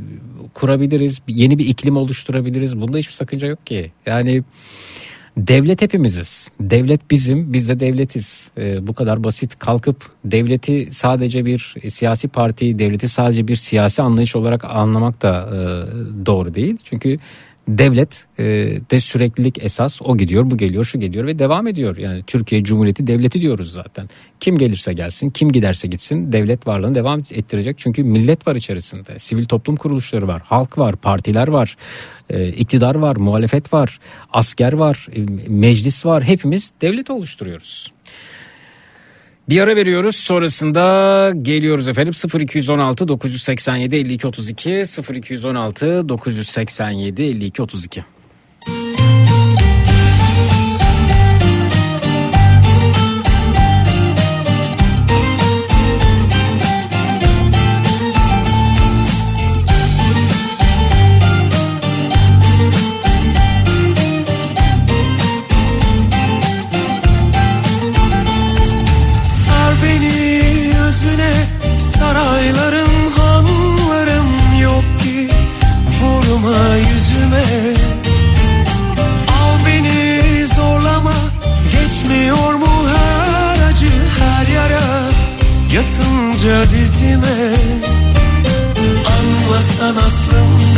kurabiliriz. Yeni bir iklim oluşturabiliriz. Bunda hiçbir sakınca yok ki. Yani Devlet hepimiziz. Devlet bizim, biz de devletiz. Ee, bu kadar basit kalkıp devleti sadece bir siyasi parti, devleti sadece bir siyasi anlayış olarak anlamak da e, doğru değil. Çünkü devlet e, de süreklilik esas o gidiyor bu geliyor şu geliyor ve devam ediyor. Yani Türkiye Cumhuriyeti devleti diyoruz zaten. Kim gelirse gelsin kim giderse gitsin devlet varlığını devam ettirecek. Çünkü millet var içerisinde sivil toplum kuruluşları var halk var partiler var e, iktidar var muhalefet var asker var e, meclis var hepimiz devlet oluşturuyoruz. Bir ara veriyoruz sonrasında geliyoruz efendim 0216 987 52 32 0216 987 52 32.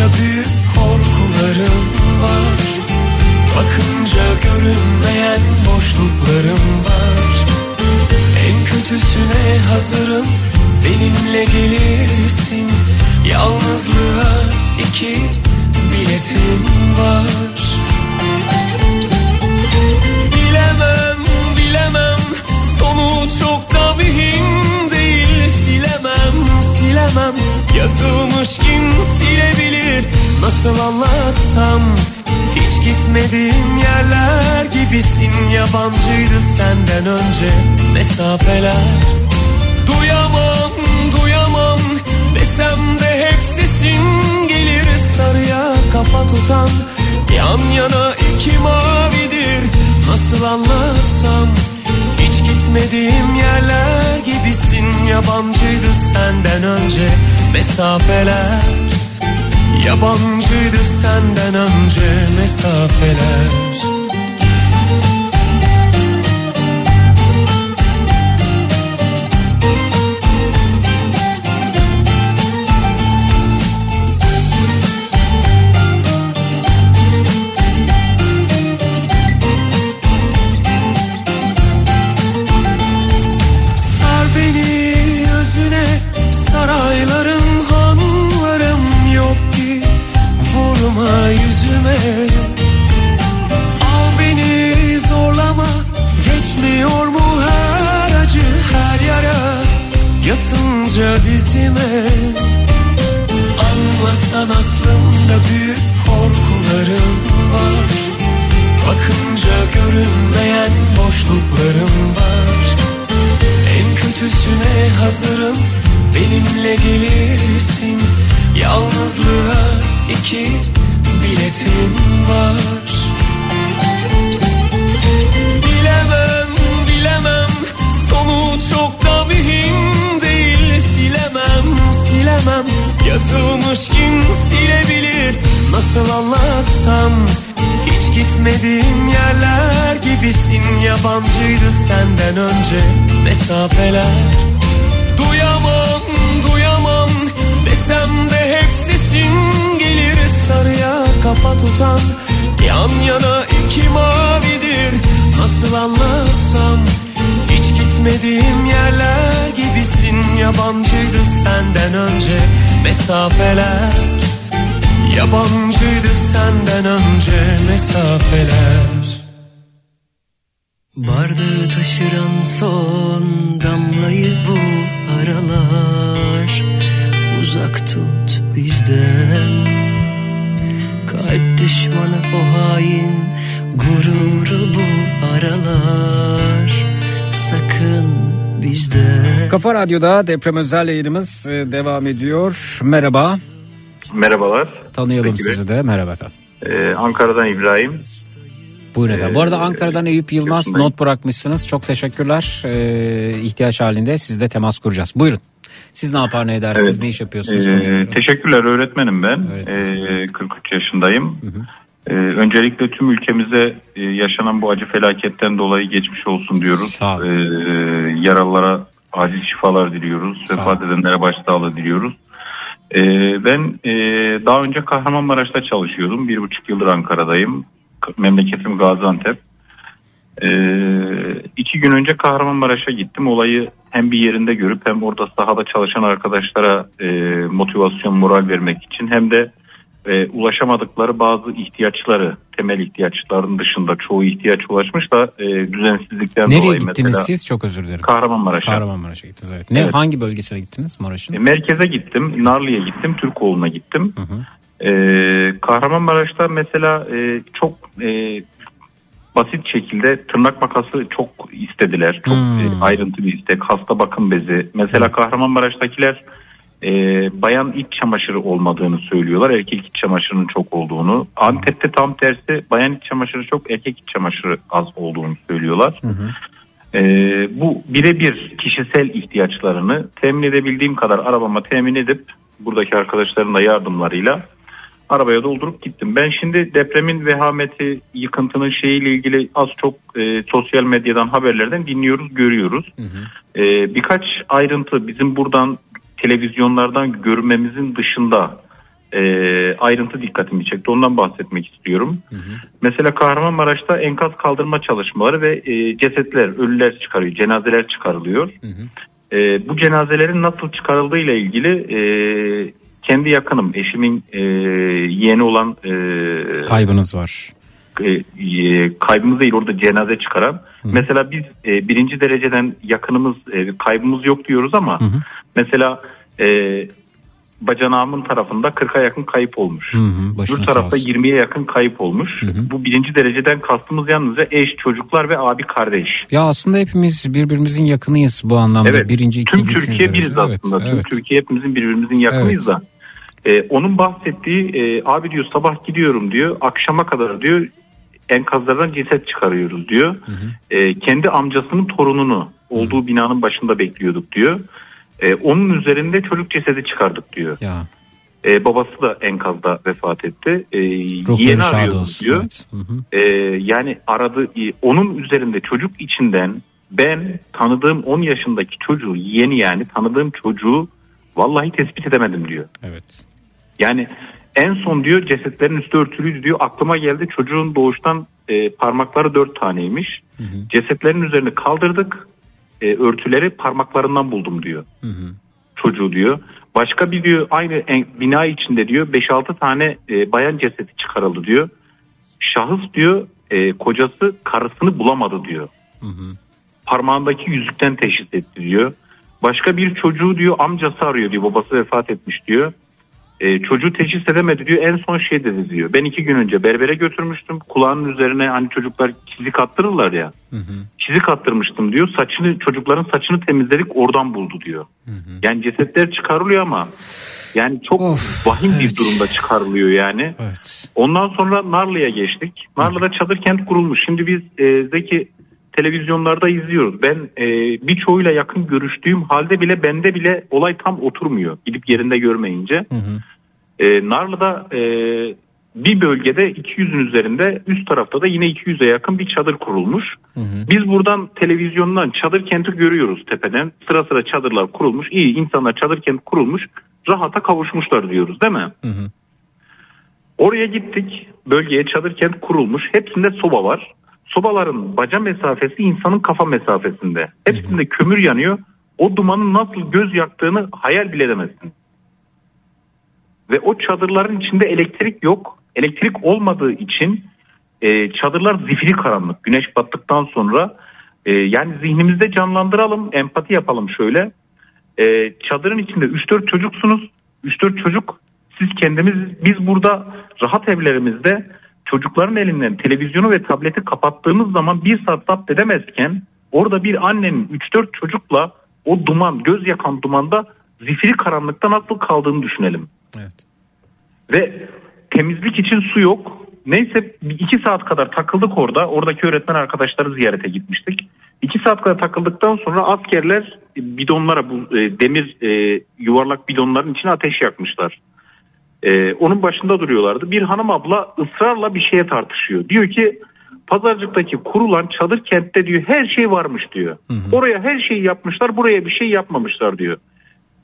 aslında büyük korkularım var. Bakınca görünmeyen boşluklarım var. En kötüsüne hazırım benimle gelirsin. Yalnızlığa iki biletim var. Bilemem bilemem sonu çok Silemem yazılmış kim silebilir? Nasıl anlatsam? Hiç gitmediğim yerler gibisin. Yabancıydı senden önce mesafeler. Duyamam duyamam. Desem de hep sesin gelir. Sarıya kafa tutan yan yana iki mavidir. Nasıl anlatsam hiç gitmediğim yerler gibisin. Yabancıydı senden önce mesafeler. Yabancıydı senden önce mesafeler Yalnızlığa iki biletim var. Bilemem bilemem sonu çok da mühim değil. Silemem silemem yazılmış kim silebilir? Nasıl anlatsam hiç gitmediğim yerler gibisin. Yabancıydı senden önce mesafeler. Duyamam duyamam desem de hep sesin gelir Sarıya kafa tutan yan yana iki mavidir. Nasıl anlatsam hiç gitmediğim yerler gibisin. Yabancıydı senden önce mesafeler. Yabancıydı senden önce mesafeler. Bardağı taşıran son damlayı bu aralar. Uzak tut bizden Kalp düşmanı o hain Gururu bu aralar Sakın bizden Kafa Radyo'da deprem özel yayınımız e, devam ediyor. Merhaba. Merhabalar. Tanıyalım Peki, sizi de. Merhaba efendim. Ee, Ankara'dan İbrahim. Buyurun efendim. Bu arada Ankara'dan Eyüp Yılmaz not bırakmışsınız. Çok teşekkürler. Ee, ihtiyaç halinde sizle temas kuracağız. Buyurun. Siz ne yapar ne edersiniz? Evet. Ne iş yapıyorsunuz? Ee, teşekkürler öğretmenim ben. Ee, 43 yaşındayım. Ee, öncelikle tüm ülkemize e, yaşanan bu acı felaketten dolayı geçmiş olsun diyoruz. Sağ. Ee, yaralılara acil şifalar diliyoruz. Sağ. Vefat edenlere başsağlığı diliyoruz. Ee, ben e, daha önce Kahramanmaraş'ta çalışıyordum. Bir buçuk yıldır Ankara'dayım. Memleketim Gaziantep. Ee, iki gün önce Kahramanmaraş'a gittim. Olayı hem bir yerinde görüp hem orada sahada çalışan arkadaşlara e, motivasyon, moral vermek için hem de e, ulaşamadıkları bazı ihtiyaçları, temel ihtiyaçların dışında çoğu ihtiyaç ulaşmış da e, düzensizlikten Nereye dolayı gittiniz mesela siz? Çok özür dilerim. Kahramanmaraş'a. Kahramanmaraş'a gittiniz evet. Ne Evet. hangi bölgesine gittiniz Maraş'ın? E, Merkeze gittim, Narlı'ya gittim, Türkoğlu'na gittim. E, Kahramanmaraş'ta mesela e, çok e, basit şekilde tırnak makası çok istediler. Çok Hmm. e, ayrıntı bir istek. Hasta bakım bezi. Mesela Kahramanmaraş'takiler e, bayan iç çamaşırı olmadığını söylüyorlar. Erkek iç çamaşırının çok olduğunu. Antep'te tam tersi bayan iç çamaşırı çok erkek iç çamaşırı az olduğunu söylüyorlar. E, bu birebir kişisel ihtiyaçlarını temin edebildiğim kadar arabama temin edip buradaki arkadaşların da yardımlarıyla arabaya doldurup gittim. Ben şimdi depremin vehameti, yıkıntının şeyiyle ilgili az çok e, sosyal medyadan haberlerden dinliyoruz, görüyoruz. E, birkaç ayrıntı bizim buradan televizyonlardan görmemizin dışında e, ayrıntı dikkatimi çekti. Ondan bahsetmek istiyorum. Mesela Kahramanmaraş'ta enkaz kaldırma çalışmaları ve e, cesetler, ölüler çıkarıyor, cenazeler çıkarılıyor. E, bu cenazelerin nasıl çıkarıldığı ile ilgili e, kendi yakınım, eşimin e, yeğeni olan e, Kaybınız var. e, e, kaybımız değil orada cenaze çıkaran. Mesela biz e, birinci dereceden yakınımız e, kaybımız yok diyoruz ama mesela e, bacanağımın tarafında 40'a yakın kayıp olmuş. Hı hı, Öbür tarafta olsun. 20'ye yakın kayıp olmuş. Bu birinci dereceden kastımız yalnızca eş, çocuklar ve abi kardeş. Ya aslında hepimiz birbirimizin yakınıyız bu anlamda. Evet. Birinci, Tüm ikinci, Türkiye üçüncü biriz. Evet, aslında. evet. Tüm Türkiye hepimizin birbirimizin yakınıyız da. Ee, onun bahsettiği e, abi diyor sabah gidiyorum diyor. Akşama kadar diyor enkazlardan ceset çıkarıyoruz diyor. Ee, kendi amcasının torununu olduğu binanın başında bekliyorduk diyor. Ee, onun üzerinde çocuk cesedi çıkardık diyor. Ya. Ee, babası da enkazda vefat etti. Yeğeni şad arıyoruz diyor. Evet. Hı hı. Ee, yani aradı onun üzerinde çocuk içinden ben tanıdığım 10 yaşındaki çocuğu yeni yani tanıdığım çocuğu vallahi tespit edemedim diyor. Evet. Yani en son diyor cesetlerin üstü örtülüydü diyor. Aklıma geldi çocuğun doğuştan e, parmakları dört taneymiş. Cesetlerin üzerine kaldırdık. E, örtüleri parmaklarından buldum diyor. Çocuğu diyor. Başka bir diyor aynı en- bina içinde diyor 5-6 tane e, bayan cesedi çıkarıldı diyor. Şahıs diyor e, kocası karısını bulamadı diyor. Parmağındaki yüzükten teşhis etti diyor. Başka bir çocuğu diyor amcası arıyor diyor babası vefat etmiş diyor. E, çocuğu teşhis edemedi diyor en son şey dedi diyor. Ben iki gün önce berbere götürmüştüm kulağının üzerine hani çocuklar çizik attırırlar ya. Çizik attırmıştım diyor saçını çocukların saçını temizledik oradan buldu diyor. Yani cesetler çıkarılıyor ama yani çok vahim bir durumda çıkarılıyor yani. Ondan sonra Narlı'ya geçtik. Narlı'da çadır kent kurulmuş. Şimdi biz e, Zeki televizyonlarda izliyoruz. Ben e, birçoğuyla yakın görüştüğüm halde bile bende bile olay tam oturmuyor. Gidip yerinde görmeyince. E, Narlı'da e, bir bölgede 200'ün üzerinde üst tarafta da yine 200'e yakın bir çadır kurulmuş. Biz buradan televizyondan çadır kenti görüyoruz tepeden. Sıra sıra çadırlar kurulmuş. İyi insanlar çadır kenti kurulmuş. Rahata kavuşmuşlar diyoruz değil mi? Oraya gittik. Bölgeye çadır kent kurulmuş. Hepsinde soba var. Sobaların baca mesafesi insanın kafa mesafesinde. Hepsinde kömür yanıyor. O dumanın nasıl göz yaktığını hayal bile edemezsin. Ve o çadırların içinde elektrik yok. Elektrik olmadığı için e, çadırlar zifiri karanlık. Güneş battıktan sonra e, yani zihnimizde canlandıralım, empati yapalım şöyle. E, çadırın içinde 3-4 çocuksunuz. 3-4 çocuk siz kendimiz biz burada rahat evlerimizde çocukların elinden televizyonu ve tableti kapattığımız zaman bir saat zapt edemezken orada bir annenin 3-4 çocukla o duman göz yakan dumanda zifiri karanlıkta nasıl kaldığını düşünelim. Ve temizlik için su yok. Neyse iki saat kadar takıldık orada. Oradaki öğretmen arkadaşları ziyarete gitmiştik. İki saat kadar takıldıktan sonra askerler bidonlara bu e, demir e, yuvarlak bidonların içine ateş yakmışlar. Ee, onun başında duruyorlardı. Bir hanım abla ısrarla bir şeye tartışıyor. Diyor ki pazarcıktaki kurulan çadır kentte diyor her şey varmış diyor. Oraya her şeyi yapmışlar buraya bir şey yapmamışlar diyor.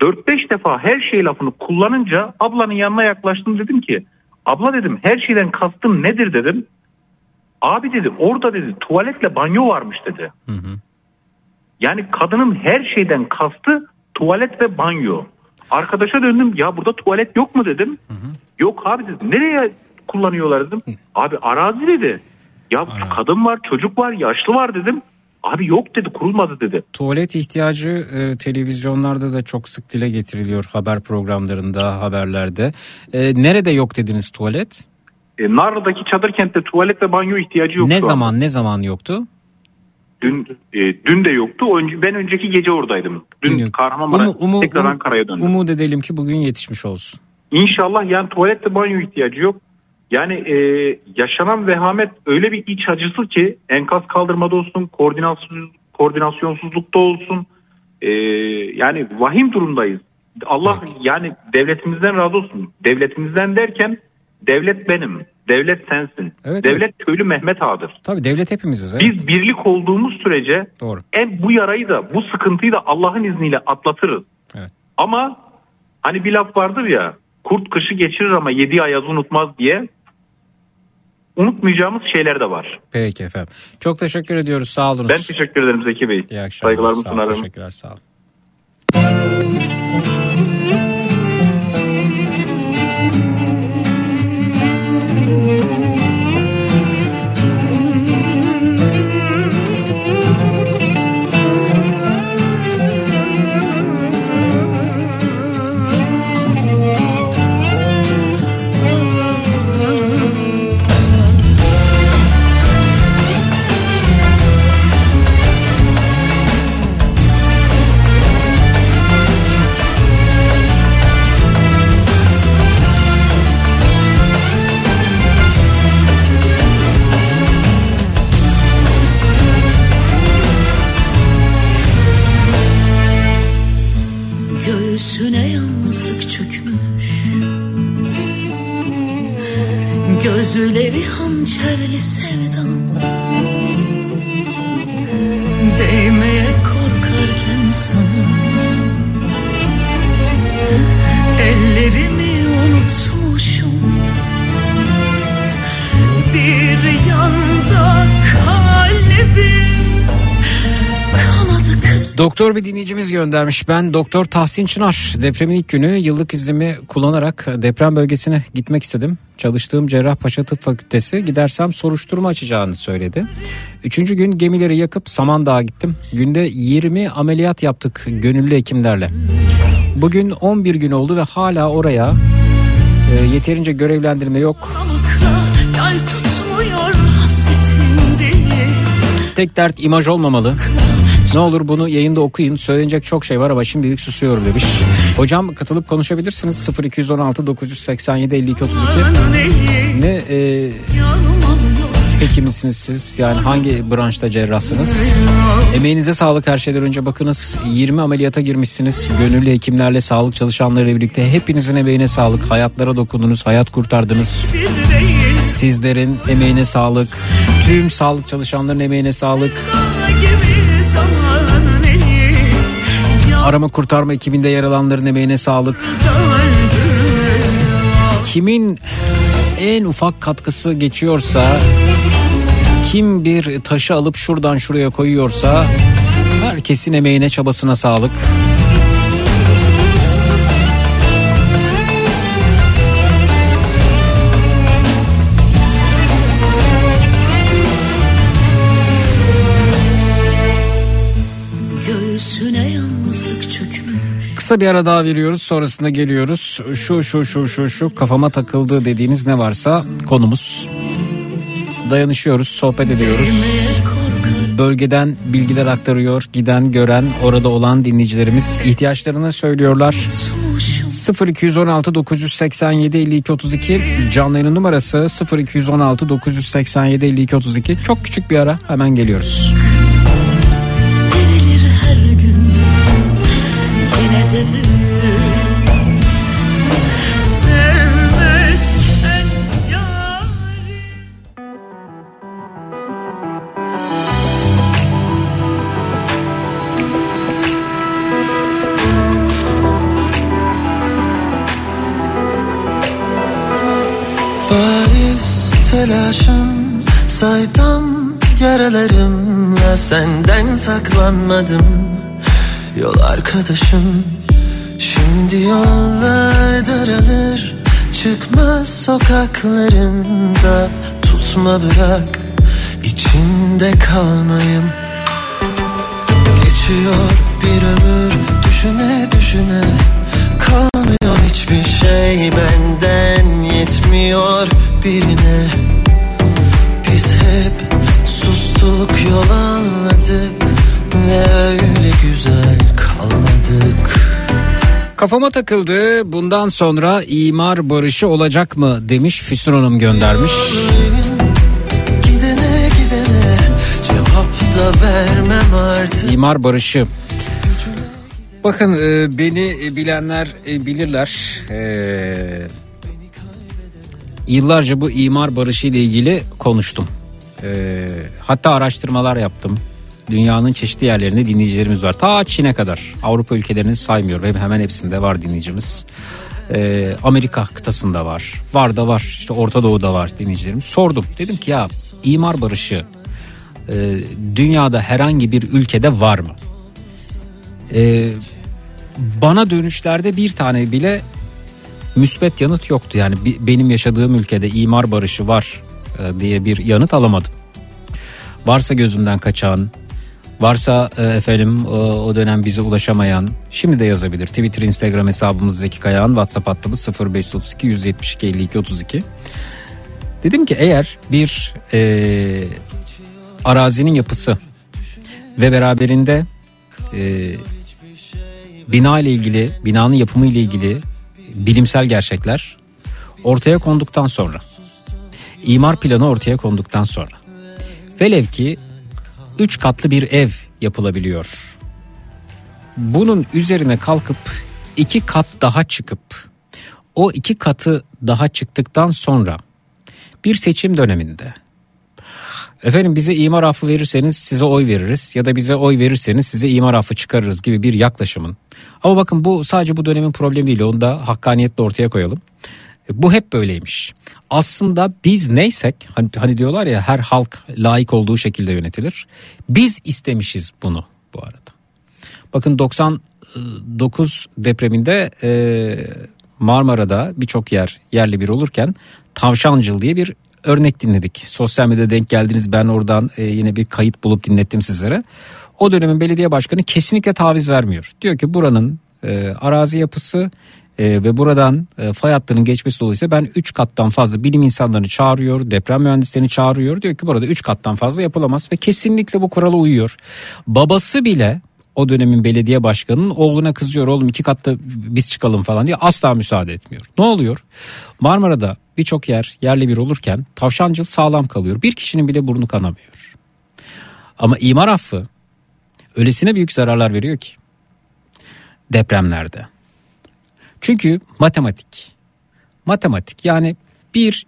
4-5 defa her şey lafını kullanınca ablanın yanına yaklaştım dedim ki abla dedim her şeyden kastın nedir dedim. Abi dedi orada dedi tuvaletle banyo varmış dedi. Yani kadının her şeyden kastı tuvalet ve banyo. Arkadaşa döndüm ya burada tuvalet yok mu dedim. Yok abi dedim nereye kullanıyorlar dedim. Abi arazi dedi. Ya kadın var çocuk var yaşlı var dedim. Abi yok dedi kurulmadı dedi. Tuvalet ihtiyacı e, televizyonlarda da çok sık dile getiriliyor haber programlarında, haberlerde. E, nerede yok dediniz tuvalet? E, Narlı'daki çadır kentte tuvalet ve banyo ihtiyacı yoktu. ne zaman ne zaman yoktu? Dün e, dün de yoktu. Ben önceki gece oradaydım. Dün Kahramanmaraş Umu, umu, tekrar Ankara'ya döndüm. umut edelim ki bugün yetişmiş olsun. İnşallah yani tuvalet ve banyo ihtiyacı yok. Yani e, yaşanan vehamet öyle bir iç acısı ki enkaz kaldırmada olsun, koordinasyon, koordinasyonsuzlukta olsun. E, yani vahim durumdayız. Allah yani devletimizden razı olsun. Devletimizden derken devlet benim, devlet sensin. Evet, devlet köylü Mehmet Ağa'dır. Tabii devlet hepimiziz. Evet. Biz birlik olduğumuz sürece Doğru. en bu yarayı da bu sıkıntıyı da Allah'ın izniyle atlatırız. Evet. Ama hani bir laf vardır ya kurt kışı geçirir ama yedi ayaz unutmaz diye unutmayacağımız şeyler de var. Peki efendim. Çok teşekkür ediyoruz. Sağ olunuz. Ben teşekkür ederim Zeki Bey. İyi akşamlar. Saygılarımı sunarım. Teşekkürler. Sağ olun. Gözleri hançerli sevdam Değmeye korkarken sana. Ellerimi unutmuşum Doktor bir dinleyicimiz göndermiş. Ben Doktor Tahsin Çınar. Depremin ilk günü yıllık iznimi kullanarak deprem bölgesine gitmek istedim. Çalıştığım Cerrahpaşa Tıp Fakültesi gidersem soruşturma açacağını söyledi. Üçüncü gün gemileri yakıp Samandağ'a gittim. Günde 20 ameliyat yaptık gönüllü hekimlerle. Bugün 11 gün oldu ve hala oraya e, yeterince görevlendirme yok. Tek dert imaj olmamalı. Ne olur bunu yayında okuyun. Söylenecek çok şey var ama şimdilik susuyorum demiş. Hocam katılıp konuşabilirsiniz. 0216 987 52 32. Ne e, hekimisiniz siz? Yani hangi branşta cerrahsınız? Emeğinize sağlık her şeyden önce bakınız 20 ameliyata girmişsiniz. Gönüllü hekimlerle, sağlık çalışanlarıyla birlikte hepinizin emeğine sağlık. Hayatlara dokundunuz, hayat kurtardınız. Sizlerin emeğine sağlık. Tüm sağlık çalışanların emeğine sağlık. Arama kurtarma ekibinde yer alanların emeğine sağlık. Kimin en ufak katkısı geçiyorsa, kim bir taşı alıp şuradan şuraya koyuyorsa herkesin emeğine çabasına sağlık. Kısa bir ara daha veriyoruz sonrasında geliyoruz. Şu şu şu şu şu kafama takıldı dediğiniz ne varsa konumuz. Dayanışıyoruz, sohbet ediyoruz. Bölgeden bilgiler aktarıyor, giden, gören, orada olan dinleyicilerimiz ihtiyaçlarını söylüyorlar. 0216 987 52 32 canlı numarası 0216 987 52 32 çok küçük bir ara hemen geliyoruz. Senden saklanmadım. Yol arkadaşım. Şimdi yollar daralır. Çıkmaz sokaklarında. Tutma bırak. İçinde kalmayım. Geçiyor bir ömür. Düşüne düşüne. Kalmıyor hiçbir şey benden. Yetmiyor birine. Biz hep sustuk yol Kafama takıldı. Bundan sonra imar barışı olacak mı demiş Füsun Hanım göndermiş. Gidene gidene İmar barışı. Bakın e, beni bilenler e, bilirler. E, yıllarca bu imar barışı ile ilgili konuştum. E, hatta araştırmalar yaptım. Dünyanın çeşitli yerlerinde dinleyicilerimiz var. Ta Çin'e kadar. Avrupa ülkelerini saymıyorum. Hemen hepsinde var dinleyicimiz. E, Amerika kıtasında var. Var da var. İşte Orta Doğu'da var dinleyicilerimiz. Sordum. Dedim ki ya imar barışı e, dünyada herhangi bir ülkede var mı? E, bana dönüşlerde bir tane bile müsbet yanıt yoktu. Yani benim yaşadığım ülkede imar barışı var e, diye bir yanıt alamadım. Varsa gözümden kaçan, varsa e, efendim e, o dönem bize ulaşamayan şimdi de yazabilir. Twitter, Instagram hesabımız Zeki Kayağan, WhatsApp hattımız 0532 172 52 32. Dedim ki eğer bir e, arazinin yapısı ve beraberinde e, bina ile ilgili, binanın yapımı ile ilgili bilimsel gerçekler ortaya konduktan sonra, imar planı ortaya konduktan sonra, velev ki 3 katlı bir ev yapılabiliyor. Bunun üzerine kalkıp iki kat daha çıkıp o iki katı daha çıktıktan sonra bir seçim döneminde efendim bize imar affı verirseniz size oy veririz ya da bize oy verirseniz size imar affı çıkarırız gibi bir yaklaşımın. Ama bakın bu sadece bu dönemin problemi değil onu da hakkaniyetle ortaya koyalım. Bu hep böyleymiş. Aslında biz neysek hani, hani diyorlar ya her halk layık olduğu şekilde yönetilir. Biz istemişiz bunu bu arada. Bakın 99 depreminde e, Marmara'da birçok yer yerli bir olurken Tavşancıl diye bir örnek dinledik. Sosyal medyada denk geldiniz ben oradan e, yine bir kayıt bulup dinlettim sizlere. O dönemin belediye başkanı kesinlikle taviz vermiyor. Diyor ki buranın e, arazi yapısı e, ve buradan e, fay hattının geçmesi dolayısıyla ben 3 kattan fazla bilim insanlarını çağırıyor, deprem mühendislerini çağırıyor. Diyor ki burada 3 kattan fazla yapılamaz ve kesinlikle bu kurala uyuyor. Babası bile o dönemin belediye başkanının oğluna kızıyor oğlum iki katta biz çıkalım falan diye asla müsaade etmiyor. Ne oluyor? Marmara'da birçok yer yerli bir olurken tavşancıl sağlam kalıyor. Bir kişinin bile burnu kanamıyor. Ama imar affı öylesine büyük zararlar veriyor ki depremlerde. Çünkü matematik. Matematik yani bir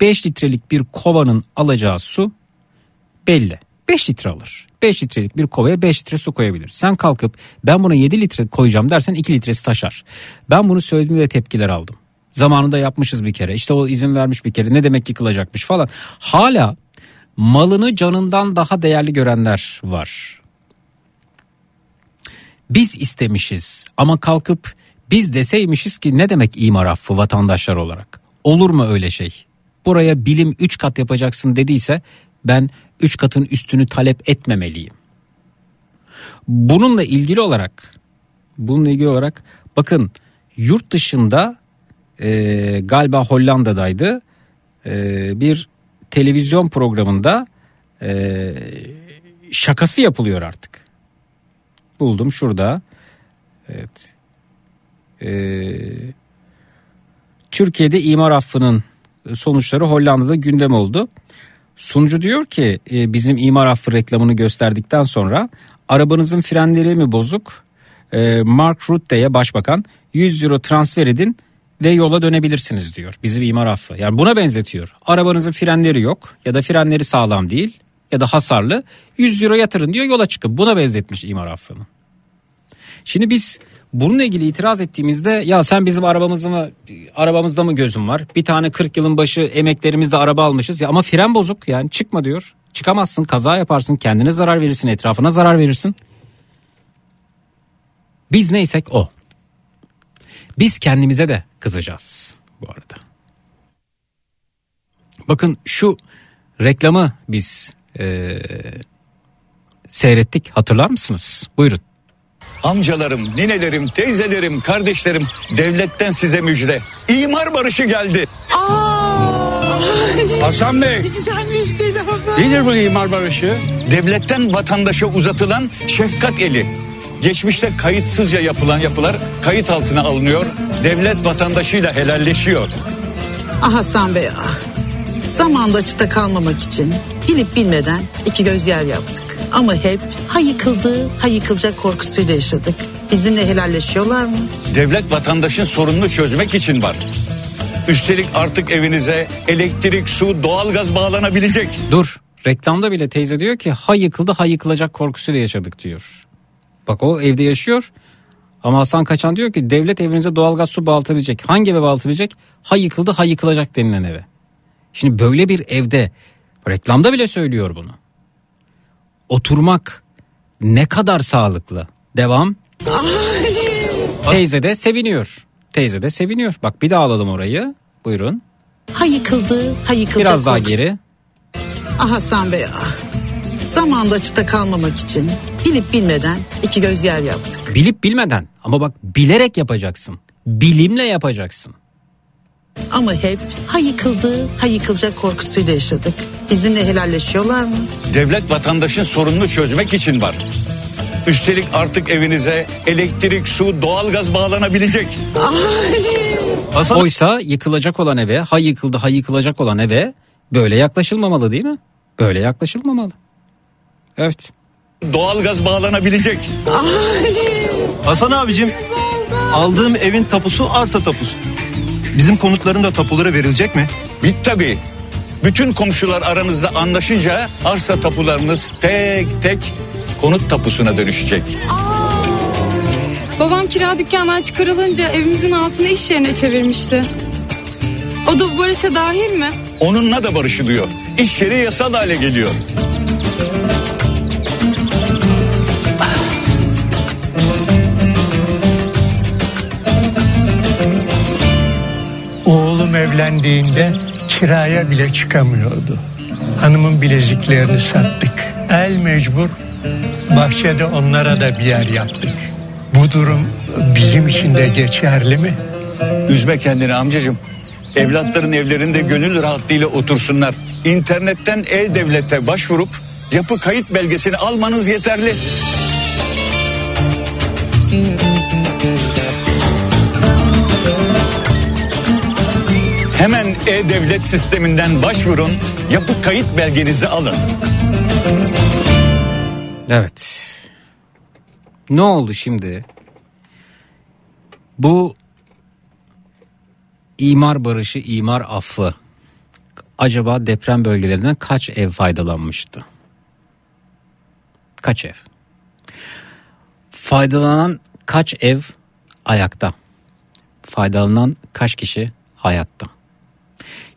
5 litrelik bir kovanın alacağı su belli. 5 litre alır. 5 litrelik bir kovaya 5 litre su koyabilir. Sen kalkıp ben buna 7 litre koyacağım dersen 2 litresi taşar. Ben bunu söylediğimde tepkiler aldım. Zamanında yapmışız bir kere. İşte o izin vermiş bir kere. Ne demek yıkılacakmış falan. Hala malını canından daha değerli görenler var. Biz istemişiz ama kalkıp biz deseymişiz ki ne demek imar affı vatandaşlar olarak? Olur mu öyle şey? Buraya bilim 3 kat yapacaksın dediyse ben 3 katın üstünü talep etmemeliyim. Bununla ilgili olarak bununla ilgili olarak bakın yurt dışında e, galiba Hollanda'daydı e, bir televizyon programında e, şakası yapılıyor artık. Buldum şurada. Evet. E, Türkiye'de imar affının sonuçları Hollanda'da gündem oldu. Sunucu diyor ki e, bizim imar affı reklamını gösterdikten sonra arabanızın frenleri mi bozuk? E, Mark Rutte'ye başbakan 100 euro transfer edin ve yola dönebilirsiniz diyor. Bizim imar affı. Yani buna benzetiyor. Arabanızın frenleri yok ya da frenleri sağlam değil ya da hasarlı 100 euro yatırın diyor yola çıkıp buna benzetmiş imar affını. Şimdi biz bununla ilgili itiraz ettiğimizde ya sen bizim arabamızı mı arabamızda mı gözün var? Bir tane 40 yılın başı emeklerimizde araba almışız ya ama fren bozuk yani çıkma diyor. Çıkamazsın, kaza yaparsın, kendine zarar verirsin, etrafına zarar verirsin. Biz neysek o. Biz kendimize de kızacağız bu arada. Bakın şu reklamı biz eee, seyrettik hatırlar mısınız? Buyurun. Amcalarım, ninelerim, teyzelerim, kardeşlerim devletten size müjde. İmar barışı geldi. Hasan Bey. Güzel müjdeli haber. Nedir bu imar barışı? Devletten vatandaşa uzatılan şefkat eli. Geçmişte kayıtsızca yapılan yapılar kayıt altına alınıyor. Devlet vatandaşıyla helalleşiyor. Ah Hasan Bey ah. Zamanda açıkta kalmamak için bilip bilmeden iki göz yer yaptık. Ama hep ha yıkıldı ha yıkılacak korkusuyla yaşadık. Bizimle helalleşiyorlar mı? Devlet vatandaşın sorununu çözmek için var. Üstelik artık evinize elektrik, su, doğalgaz bağlanabilecek. Dur reklamda bile teyze diyor ki ha yıkıldı ha yıkılacak korkusuyla yaşadık diyor. Bak o evde yaşıyor ama Hasan Kaçan diyor ki devlet evinize doğalgaz su bağlatabilecek. Hangi eve bağlatabilecek? Ha yıkıldı ha yıkılacak denilen eve. Şimdi böyle bir evde reklamda bile söylüyor bunu. Oturmak ne kadar sağlıklı. Devam. Teyze de seviniyor. Teyze de seviniyor. Bak bir daha alalım orayı. Buyurun. Ha yıkıldı ha yıkılacak Biraz daha geri. Ah Hasan Bey ah. Zamanda açıkta kalmamak için bilip bilmeden iki göz yer yaptık. Bilip bilmeden ama bak bilerek yapacaksın. Bilimle yapacaksın. Ama hep ha yıkıldı ha yıkılacak korkusuyla yaşadık. Bizimle helalleşiyorlar mı? Devlet vatandaşın sorununu çözmek için var. Üstelik artık evinize elektrik, su, doğalgaz bağlanabilecek. Oysa yıkılacak olan eve, ha yıkıldı ha yıkılacak olan eve böyle yaklaşılmamalı değil mi? Böyle yaklaşılmamalı. Evet. Doğalgaz bağlanabilecek. Hasan abicim aldığım evin tapusu arsa tapusu. Bizim konutların da tapuları verilecek mi? Bit tabii. Bütün komşular aranızda anlaşınca arsa tapularınız tek tek konut tapusuna dönüşecek. Babam kira dükkandan çıkarılınca evimizin altını iş yerine çevirmişti. O da bu barışa dahil mi? Onunla da barışılıyor. İş yeri yasal hale geliyor. Evlendiğinde kiraya bile çıkamıyordu. Hanımın bileziklerini sattık. El mecbur bahçede onlara da bir yer yaptık. Bu durum bizim için de geçerli mi? Üzme kendini amcacığım. Evlatların evlerinde gönül rahatlığıyla otursunlar. İnternetten e-devlete başvurup yapı kayıt belgesini almanız yeterli. Hemen e-devlet sisteminden başvurun, yapı kayıt belgenizi alın. Evet. Ne oldu şimdi? Bu imar barışı, imar affı acaba deprem bölgelerinden kaç ev faydalanmıştı? Kaç ev? Faydalanan kaç ev ayakta? Faydalanan kaç kişi hayatta?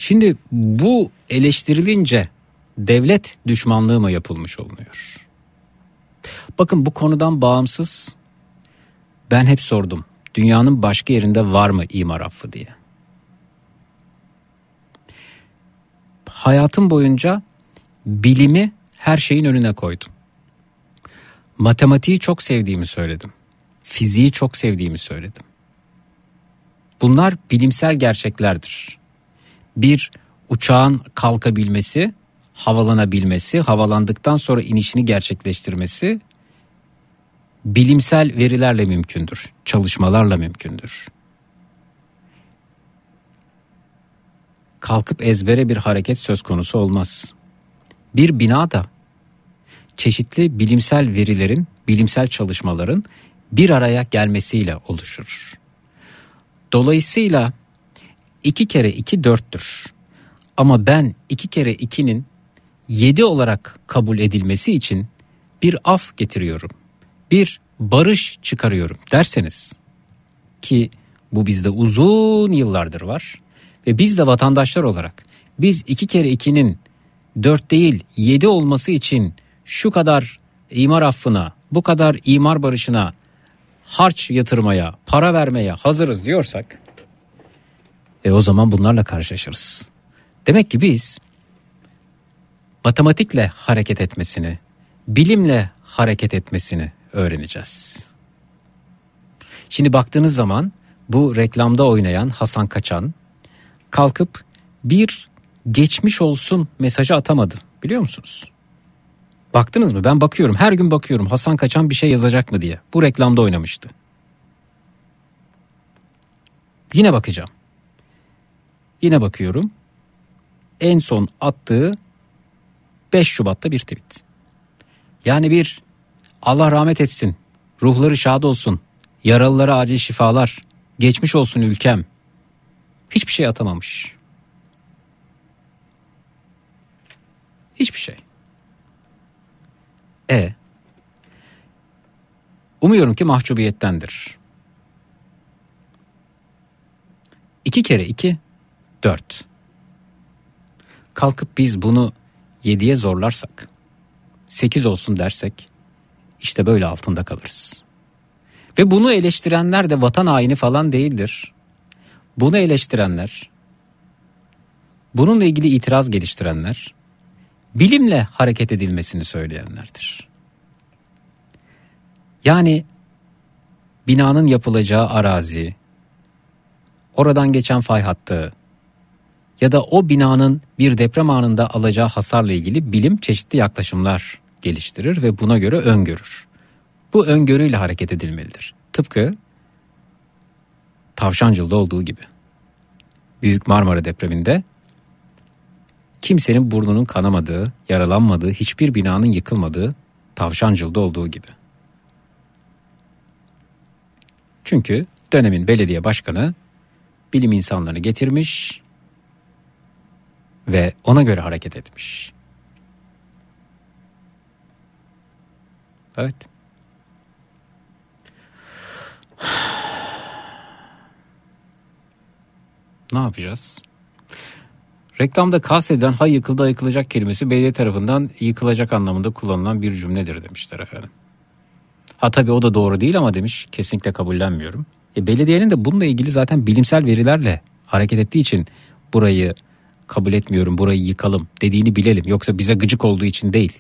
Şimdi bu eleştirilince devlet düşmanlığı mı yapılmış olunuyor? Bakın bu konudan bağımsız ben hep sordum. Dünyanın başka yerinde var mı imar affı diye. Hayatım boyunca bilimi her şeyin önüne koydum. Matematiği çok sevdiğimi söyledim. Fiziği çok sevdiğimi söyledim. Bunlar bilimsel gerçeklerdir. Bir uçağın kalkabilmesi, havalanabilmesi, havalandıktan sonra inişini gerçekleştirmesi bilimsel verilerle mümkündür. Çalışmalarla mümkündür. Kalkıp ezbere bir hareket söz konusu olmaz. Bir bina da çeşitli bilimsel verilerin, bilimsel çalışmaların bir araya gelmesiyle oluşur. Dolayısıyla iki kere iki dörttür. Ama ben iki kere ikinin yedi olarak kabul edilmesi için bir af getiriyorum. Bir barış çıkarıyorum derseniz ki bu bizde uzun yıllardır var ve biz de vatandaşlar olarak biz iki kere ikinin 4 değil 7 olması için şu kadar imar affına, bu kadar imar barışına, harç yatırmaya, para vermeye hazırız diyorsak e o zaman bunlarla karşılaşırız. Demek ki biz matematikle hareket etmesini, bilimle hareket etmesini öğreneceğiz. Şimdi baktığınız zaman bu reklamda oynayan Hasan Kaçan kalkıp bir geçmiş olsun mesajı atamadı biliyor musunuz? Baktınız mı? Ben bakıyorum. Her gün bakıyorum. Hasan Kaçan bir şey yazacak mı diye. Bu reklamda oynamıştı. Yine bakacağım. Yine bakıyorum. En son attığı 5 Şubat'ta bir tweet. Yani bir Allah rahmet etsin. Ruhları şad olsun. Yaralılara acil şifalar. Geçmiş olsun ülkem. Hiçbir şey atamamış. Hiçbir şey. E Umuyorum ki mahcubiyettendir. İki kere iki, dört. Kalkıp biz bunu yediye zorlarsak, sekiz olsun dersek, işte böyle altında kalırız. Ve bunu eleştirenler de vatan haini falan değildir. Bunu eleştirenler, bununla ilgili itiraz geliştirenler, bilimle hareket edilmesini söyleyenlerdir. Yani binanın yapılacağı arazi, oradan geçen fay hattı ya da o binanın bir deprem anında alacağı hasarla ilgili bilim çeşitli yaklaşımlar geliştirir ve buna göre öngörür. Bu öngörüyle hareket edilmelidir. Tıpkı Tavşancıl'da olduğu gibi. Büyük Marmara depreminde kimsenin burnunun kanamadığı, yaralanmadığı, hiçbir binanın yıkılmadığı Tavşancıl'da olduğu gibi. Çünkü dönemin belediye başkanı bilim insanlarını getirmiş ve ona göre hareket etmiş. Evet. Ne yapacağız? Reklamda kastedilen ha yıkıldı yıkılacak kelimesi belediye tarafından yıkılacak anlamında kullanılan bir cümledir demişler efendim. Ha tabii o da doğru değil ama demiş kesinlikle kabullenmiyorum. E, belediyenin de bununla ilgili zaten bilimsel verilerle hareket ettiği için burayı kabul etmiyorum burayı yıkalım dediğini bilelim. Yoksa bize gıcık olduğu için değil.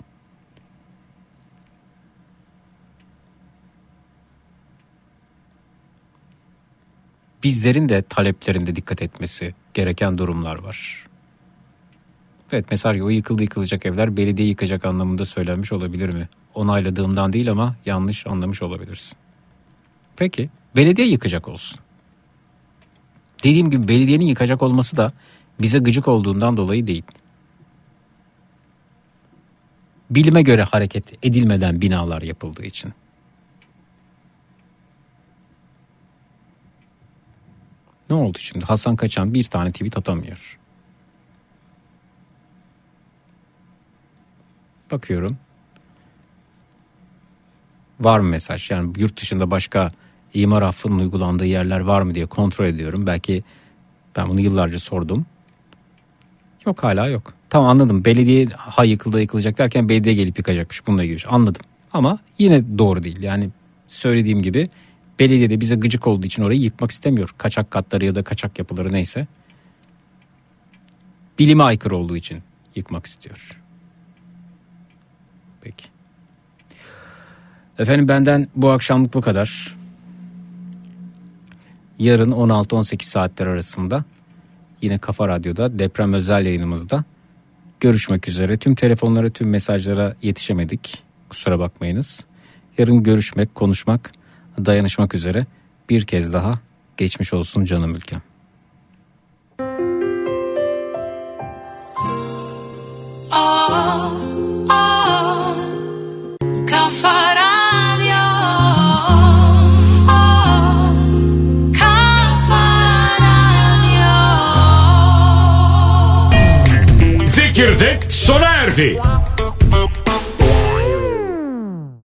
Bizlerin de taleplerinde dikkat etmesi gereken durumlar var. Evet mesela o yıkıldı yıkılacak evler belediye yıkacak anlamında söylenmiş olabilir mi? Onayladığımdan değil ama yanlış anlamış olabilirsin. Peki belediye yıkacak olsun. Dediğim gibi belediyenin yıkacak olması da bize gıcık olduğundan dolayı değil. Bilime göre hareket edilmeden binalar yapıldığı için. Ne oldu şimdi? Hasan Kaçan bir tane tweet atamıyor. Bakıyorum. Var mı mesaj? Yani yurt dışında başka imar affının uygulandığı yerler var mı diye kontrol ediyorum. Belki ben bunu yıllarca sordum. Yok hala yok. Tamam anladım. Belediye ha yıkıldı yıkılacak derken belediye gelip yıkacakmış. Bununla ilgili. Anladım. Ama yine doğru değil. Yani söylediğim gibi belediye de bize gıcık olduğu için orayı yıkmak istemiyor. Kaçak katları ya da kaçak yapıları neyse. Bilime aykırı olduğu için yıkmak istiyor. Peki. Efendim benden bu akşamlık bu kadar. Yarın 16-18 saatler arasında yine Kafa Radyo'da deprem özel yayınımızda görüşmek üzere. Tüm telefonlara tüm mesajlara yetişemedik. Kusura bakmayınız. Yarın görüşmek, konuşmak, dayanışmak üzere. Bir kez daha geçmiş olsun canım ülkem. Ah, Sono